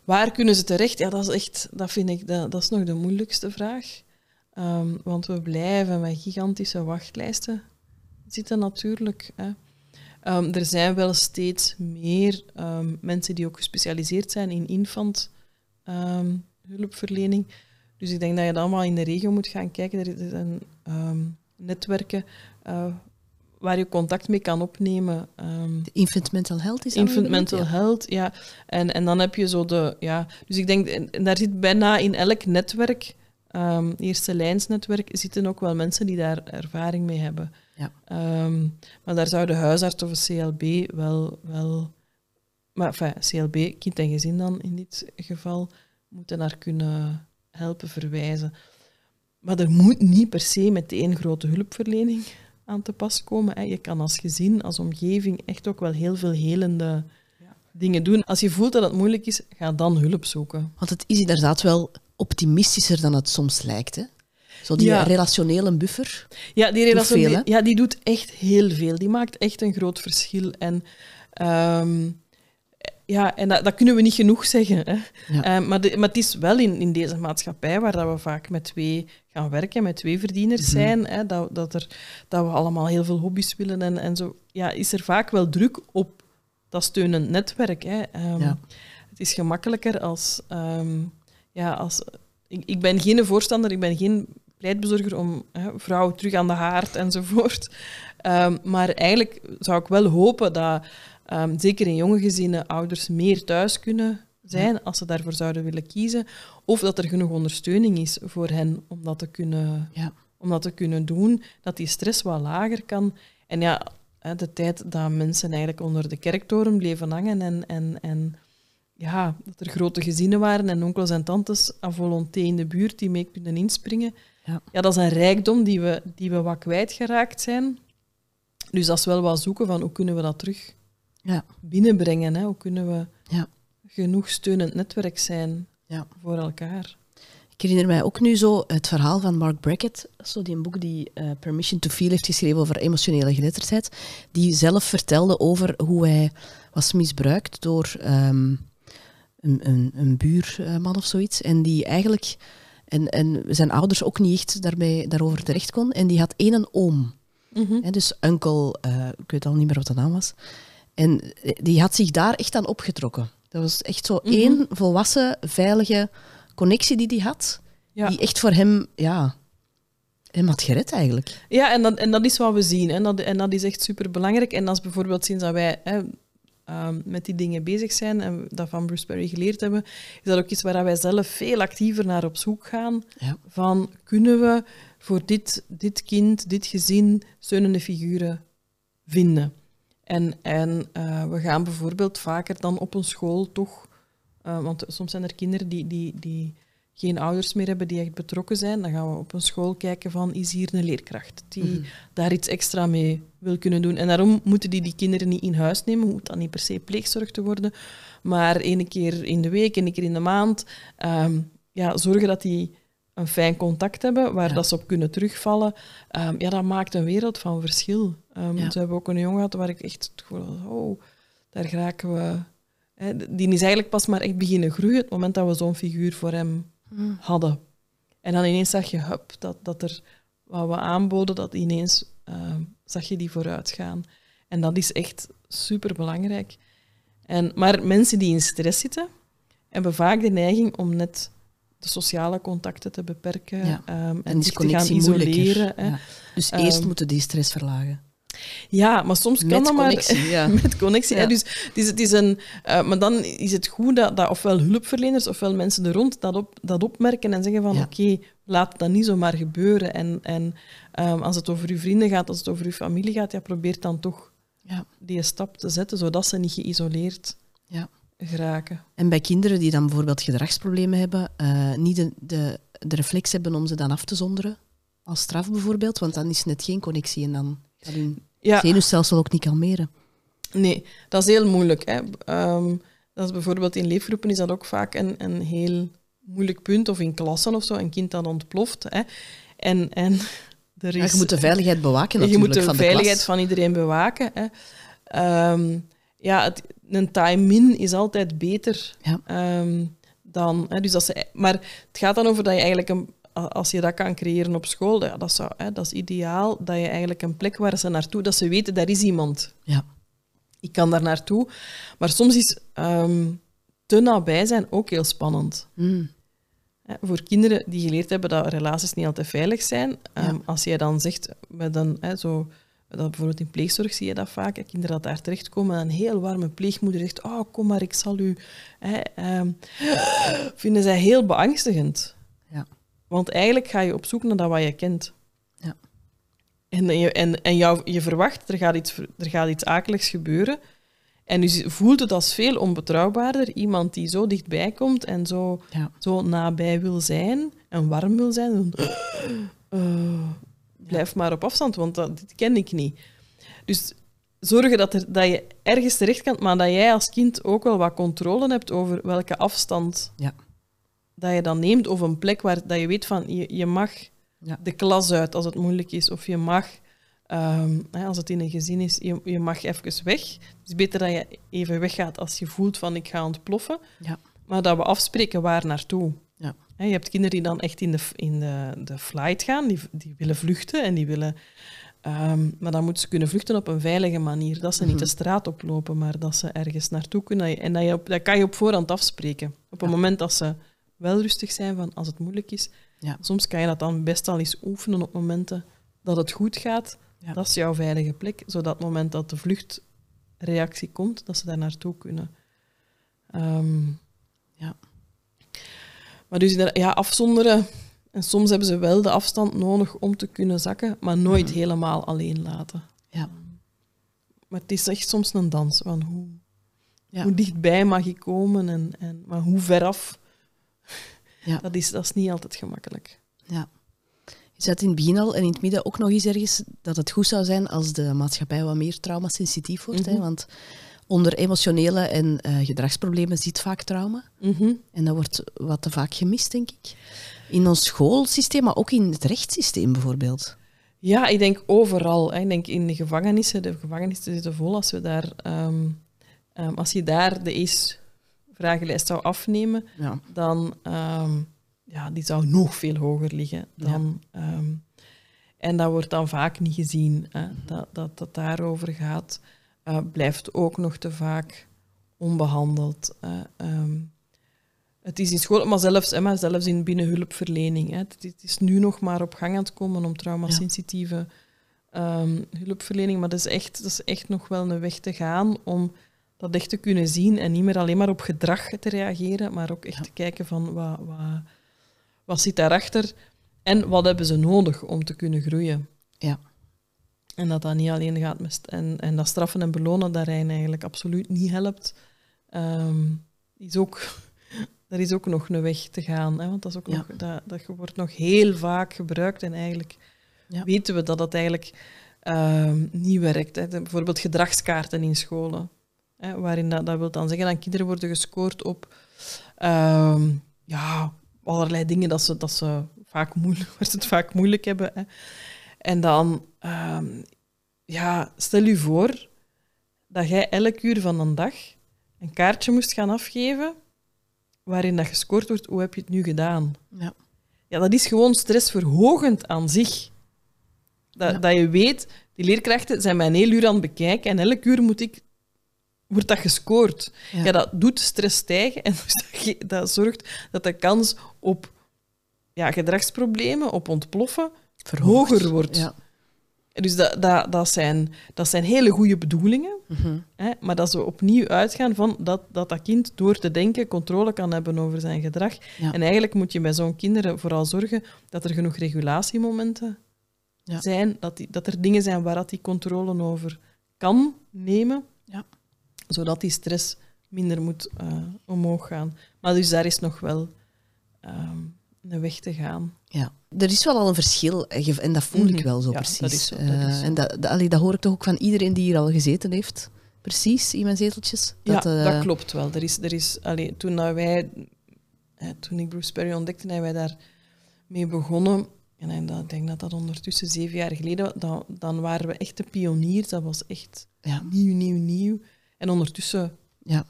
Waar kunnen ze terecht? Ja, dat is echt, dat vind ik, dat, is nog de moeilijkste vraag. Um, want we blijven met gigantische wachtlijsten zitten natuurlijk. Hè. er zijn wel steeds meer mensen die ook gespecialiseerd zijn in infant hulpverlening. Dus ik denk dat je dan allemaal in de regio moet gaan kijken. Er zijn netwerken uh, waar je contact mee kan opnemen. Um, infant Mental Health is Infant Mental ja. Health, ja. En, en dan heb je zo de... Ja, dus ik denk, en daar zit bijna in elk netwerk, um, eerste lijnsnetwerk, zitten ook wel mensen die daar ervaring mee hebben. Ja. Um, maar daar zou de huisarts of een CLB wel... wel maar enfin, CLB, kind en gezin dan in dit geval, moeten naar kunnen helpen verwijzen. Maar er moet niet per se meteen grote hulpverlening aan te pas komen. Je kan als gezin, als omgeving echt ook wel heel veel helende dingen doen. Als je voelt dat het moeilijk is, ga dan hulp zoeken. Want het is inderdaad wel optimistischer dan het soms lijkt. Hè? Zo die Ja. relationele buffer. Ja, die veel, ja, die doet echt heel veel. Die maakt echt een groot verschil. En, ehm, ja, en dat, dat kunnen we niet genoeg zeggen. Hè. Ja. Ehm, maar, de- maar het is wel in, in deze maatschappij waar dat we vaak met twee gaan werken, met twee verdieners Mhm. zijn, hè, dat, dat, er, dat we allemaal heel veel hobby's willen en, en zo, ja, is er vaak wel druk op dat steunend netwerk. Hè. Ehm, Ja. Het is gemakkelijker als... ehm, ja, als ik, ik ben geen voorstander, ik ben geen pleitbezorger om hè, vrouwen terug aan de haard enzovoort. Ehm, maar eigenlijk zou ik wel hopen dat, ehm, zeker in jonge gezinnen, ouders meer thuis kunnen zijn als ze daarvoor zouden willen kiezen. Of dat er genoeg ondersteuning is voor hen om dat te kunnen, Ja. om dat te kunnen doen. Dat die stress wat lager kan. En ja, de tijd dat mensen eigenlijk onder de kerktoren bleven hangen en, en, en ja, dat er grote gezinnen waren en onkels en tantes à volonté in de buurt die mee kunnen inspringen. Ja. Ja, dat is een rijkdom die we, die we wat kwijtgeraakt zijn. Dus dat is wel wat zoeken van hoe kunnen we dat terug Ja. binnenbrengen. Hè? Hoe kunnen we Ja. genoeg steunend netwerk zijn Ja. voor elkaar. Ik herinner mij ook nu zo het verhaal van Mark Brackett, zo die een boek die eh, Permission to Feel heeft geschreven over emotionele geletterdheid, die zelf vertelde over hoe hij was misbruikt door ehm, een, een, een buurman of zoiets. En die eigenlijk, en, en zijn ouders ook niet echt daarbij, daarover terecht kon. En die had één oom. Hè, dus uncle, eh, ik weet al niet meer wat de naam was. En eh, die had zich daar echt aan opgetrokken. Dat was echt zo Mhm. één volwassen, veilige connectie die hij had. Ja. Die echt voor hem, ja, hem had gered eigenlijk. Ja, en dat, en dat is wat we zien. En dat, en dat is echt superbelangrijk. En dat is bijvoorbeeld sinds dat wij hè, ehm, met die dingen bezig zijn en dat van Bruce Perry geleerd hebben, is dat ook iets waar wij zelf veel actiever naar op zoek gaan. Ja. Van, kunnen we voor dit, dit kind, dit gezin, steunende figuren vinden? En, en eh, we gaan bijvoorbeeld vaker dan op een school toch... eh, want soms zijn er kinderen die, die, die geen ouders meer hebben die echt betrokken zijn. Dan gaan we op een school kijken van, is hier een leerkracht die daar iets extra mee wil kunnen doen. En daarom moeten die die kinderen niet in huis nemen. Hoeft dan niet per se pleegzorg te worden. Maar één keer in de week, één keer in de maand, ehm, ja, zorgen dat die een fijn contact hebben waar Ja. dat ze op kunnen terugvallen. Ehm, ja, dat maakt een wereld van verschil. Ehm, Ja. Ze hebben ook een jongen gehad waar ik echt het gevoel had, oh, daar geraken we... Hè, die is eigenlijk pas maar echt beginnen groeien het moment dat we zo'n figuur voor hem hadden. En dan ineens zag je, hup, dat, dat er wat we aanboden, dat ineens ehm, zag je die vooruit gaan. En dat is echt super belangrijk. En, maar mensen die in stress zitten, hebben vaak de neiging om net de sociale contacten te beperken Ja. ehm, en, zich te gaan isoleren. Ja. Dus eerst Ehm, moeten die stress verlagen. Ja, maar soms kan Met dat maar connectie, ja. met connectie. hè. Ja. Dus het is, het is een, eh, maar dan is het goed dat, dat ofwel hulpverleners ofwel mensen er rond dat, op, dat opmerken en zeggen van Ja. oké, laat dat niet zomaar gebeuren. En, en ehm, als het over uw vrienden gaat, als het over uw familie gaat, ja, probeer dan toch Ja. die stap te zetten, zodat ze niet geïsoleerd Ja. geraken. En bij kinderen die dan bijvoorbeeld gedragsproblemen hebben, eh, niet de, de, de reflex hebben om ze dan af te zonderen, als straf bijvoorbeeld, want dan is net geen connectie en dan gaat hun Ja, zenuwstelsel ook niet kalmeren. nee, dat is heel moeilijk. Hè. Ehm, dat is bijvoorbeeld in leefgroepen is dat ook vaak een, een heel moeilijk punt, of in klassen of zo, een kind dat ontploft. Hè. En, en er is, je moet de veiligheid bewaken je natuurlijk moet de van de veiligheid van iedereen bewaken. Hè. Ehm, ja, het, een time-in is altijd beter Ja. ehm, dan... Hè, dus dat ze, maar het gaat dan over dat je eigenlijk... Een, als je dat kan creëren op school, ja, dat, zou, hè, dat is ideaal. Dat je eigenlijk een plek waar ze naartoe... Dat ze weten, daar is iemand. Ja. Ik kan daar naartoe. Maar soms is ehm, te nabij zijn ook heel spannend. Mm. Hè, Voor kinderen die geleerd hebben dat relaties niet altijd veilig zijn, ehm, als jij dan zegt, met een, hè, zo, dat bijvoorbeeld in pleegzorg zie je dat vaak, kinderen dat daar terechtkomen en een heel warme pleegmoeder zegt, oh, kom maar, ik zal u... Hè, ehm, vinden zij heel beangstigend. Want eigenlijk ga je op zoek naar dat wat je kent. Ja. En, je, en, en jou, je verwacht, er gaat, iets, er gaat iets akeligs gebeuren. En je voelt het als veel onbetrouwbaarder. Iemand die zo dichtbij komt en zo, Ja. zo nabij wil zijn en warm wil zijn. Dan, eh, blijf maar op afstand, want dat, dit ken ik niet. Dus zorgen dat, er, dat je ergens terecht kan, maar dat jij als kind ook wel wat controle hebt over welke afstand Ja. Dat je dan neemt, of een plek waar dat je weet van je, je mag Ja. de klas uit als het moeilijk is, of je mag, ehm, hè, als het in een gezin is, je, je mag even weg. Het is beter dat je even weggaat als je voelt van ik ga ontploffen, Ja. maar dat we afspreken waar naartoe. Ja. Hè, je hebt kinderen die dan echt in de, in de, de flight gaan, die, die willen vluchten en die willen. ehm, maar dan moeten ze kunnen vluchten op een veilige manier. Dat ze niet Mhm. de straat oplopen, maar dat ze ergens naartoe kunnen. En dat, je op, dat kan je op voorhand afspreken. Op het Ja. moment dat ze wel rustig zijn, van als het moeilijk is. Ja. Soms kan je dat dan best al eens oefenen op momenten dat het goed gaat. Ja. Dat is jouw veilige plek, zodat het moment dat de vluchtreactie komt, dat ze daar naartoe kunnen. Ehm, Ja. Maar dus ja, afzonderen. En soms hebben ze wel de afstand nodig om te kunnen zakken, maar nooit Mhm. helemaal alleen laten. Ja. Maar het is echt soms een dans van hoe, Ja. hoe dichtbij mag je komen en, en maar hoe veraf. Ja. Dat, is, dat is niet altijd gemakkelijk. Ja. Je zei in het begin al en in het midden ook nog eens ergens dat het goed zou zijn als de maatschappij wat meer traumasensitief wordt. hè, Mhm. want onder emotionele en eh, gedragsproblemen zit vaak trauma. En dat wordt wat te vaak gemist, denk ik. In ons schoolsysteem, maar ook in het rechtssysteem bijvoorbeeld. Ja, ik denk overal. Hè. Ik denk in de gevangenissen, de gevangenissen zitten vol. Als, we daar, ehm, ehm, als je daar de EAS-vragenlijst zou afnemen, Ja. dan ehm, ja, die zou nog veel hoger liggen. Dan, ehm, en dat wordt dan vaak niet gezien, hè, dat, dat dat daarover gaat. Eh, blijft ook nog te vaak onbehandeld. Ehm, het is in school, maar zelfs, hè, maar zelfs in binnenhulpverlening. Hè. Het, het is nu nog maar op gang aan het komen om traumasensitieve ehm, hulpverlening. Maar dat is, echt, dat is echt nog wel een weg te gaan om dat echt te kunnen zien en niet meer alleen maar op gedrag te reageren, maar ook echt Ja. te kijken van wat, wat, wat zit daarachter en wat hebben ze nodig om te kunnen groeien. Ja. En dat dat niet alleen gaat met en, en dat straffen en belonen daarin eigenlijk absoluut niet helpt. Ehm, is ook, er is ook nog een weg te gaan, hè, want dat, is ook Ja. nog, dat, dat wordt nog heel vaak gebruikt en eigenlijk Ja. weten we dat dat eigenlijk ehm, niet werkt. Hè. De- Bijvoorbeeld gedragskaarten in scholen, hè, waarin dat, dat wil dan zeggen dat kinderen worden gescoord op ehm, ja, allerlei dingen dat ze, dat ze vaak moeilijk, waar ze het vaak moeilijk hebben. Hè. En dan, ehm, ja, stel je voor dat jij elk uur van een dag een kaartje moest gaan afgeven waarin dat gescoord wordt, hoe heb je het nu gedaan? Ja. Ja, dat is gewoon stressverhogend aan zich. Dat, Ja. dat je weet, die leerkrachten zijn mij een heel uur aan het bekijken en elk uur moet ik, wordt dat gescoord. Ja. Ja. dat doet stress stijgen en dus dat, zorgt dat de kans op ja, gedragsproblemen, op ontploffen, Verhoogd. hoger wordt. Ja. Dus dat, dat, dat, zijn, dat zijn hele goede bedoelingen, Mhm. hè, maar dat ze opnieuw uitgaan van dat, dat dat kind door te denken controle kan hebben over zijn gedrag. Ja. En eigenlijk moet je bij zo'n kinderen vooral zorgen dat er genoeg regulatiemomenten zijn, dat, die, dat er dingen zijn waar dat die controle over kan nemen. Zodat die stress minder moet eh, omhoog gaan. Maar dus daar is nog wel ehm, een weg te gaan. Ja. Er is wel al een verschil eh, en dat voel ik Mhm. wel zo Ja, precies. dat is zo, dat Eh, is zo. en dat, dat, hoor ik toch ook van iedereen die hier al gezeten heeft. Precies, in mijn zeteltjes. Dat, ja, eh, dat klopt wel. Er is, er is, allee, toen, dat wij, eh, toen ik Bruce Perry ontdekte en wij daar mee begonnen, en ik dat- ik denk dat dat ondertussen zeven jaar geleden dan, dan waren we echt de pioniers. Dat was echt Ja. nieuw, nieuw, nieuw. En ondertussen Ja.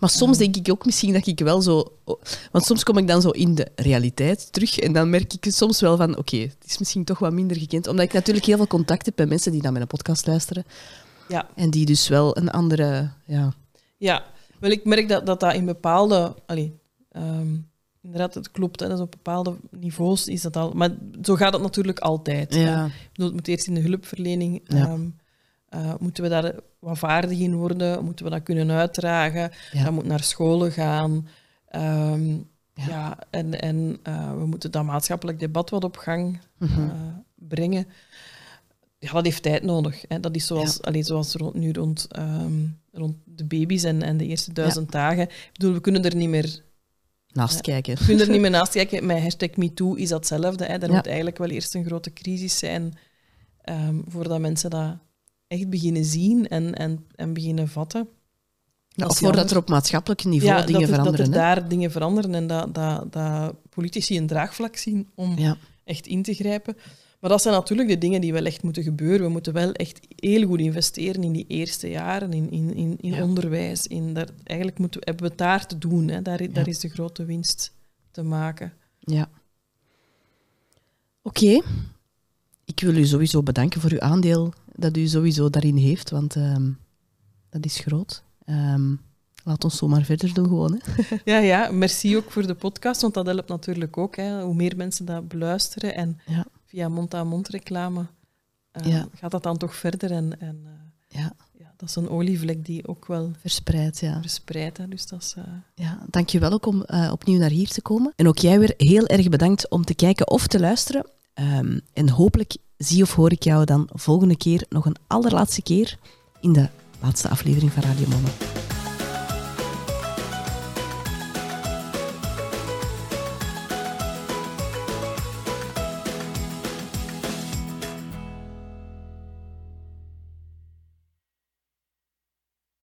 Maar soms denk ik ook misschien dat ik wel zo... Want soms kom ik dan zo in de realiteit terug en dan merk ik soms wel van, oké, het is misschien toch wat minder gekend. Omdat ik natuurlijk heel veel contact heb met mensen die naar mijn podcast luisteren. Ja. En die dus wel een andere... Ja, Ja, wel, ik merk dat dat, dat in bepaalde... Allee, ehm, inderdaad, het klopt. Hè, dat op bepaalde niveaus is dat al... Maar zo gaat het natuurlijk altijd. hè. ja. Ik bedoel, het moet eerst in de hulpverlening... Ja. ehm, eh, moeten we daar wat vaardig in worden? Moeten we dat kunnen uitdragen? Ja. Dat moet naar scholen gaan. Ehm, Ja. ja. en en eh, we moeten dat maatschappelijk debat wat op gang Mhm. eh, brengen. Ja, dat heeft tijd nodig. Hè. Dat is zoals, allee, zoals rond, nu rond, ehm, rond de baby's en, en de eerste duizend dagen. Ik bedoel, we kunnen er niet meer, Naast kijken. we kunnen er niet meer naast kijken. Met hashtag MeToo is dat hetzelfde. Hè. Er moet eigenlijk wel eerst een grote crisis zijn ehm, voordat mensen dat echt beginnen zien en, en, en beginnen vatten. Ja, of voordat er op maatschappelijk niveau dingen veranderen. Dat er daar dingen veranderen en dat, dat, dat politici een draagvlak zien om echt in te grijpen. Maar dat zijn natuurlijk de dingen die wel echt moeten gebeuren. We moeten wel echt heel goed investeren in die eerste jaren, in, in, in, in onderwijs. In daar, eigenlijk moeten, hebben we het daar te doen. Hè. Daar, daar is de grote winst te maken. Ja. Oké. Ik wil u sowieso bedanken voor uw aandeel dat u sowieso daarin heeft, want ehm, dat is groot. Um, laat ons zomaar verder doen gewoon. Hè. Ja, ja, merci ook voor de podcast, want dat helpt natuurlijk ook. Hè. Hoe meer mensen dat beluisteren en ja. via mond-aan-mond reclame uh, gaat dat dan toch verder. En, en uh, ja. ja. dat is een olievlek die ook wel verspreidt. Ja. Verspreidt, hè. dus dat is, uh... ja, dankjewel ook om opnieuw naar hier te komen. En ook jij weer heel erg bedankt om te kijken of te luisteren. Um, en hopelijk zie of hoor ik jou dan volgende keer nog een allerlaatste keer in de laatste aflevering van Radio Mama.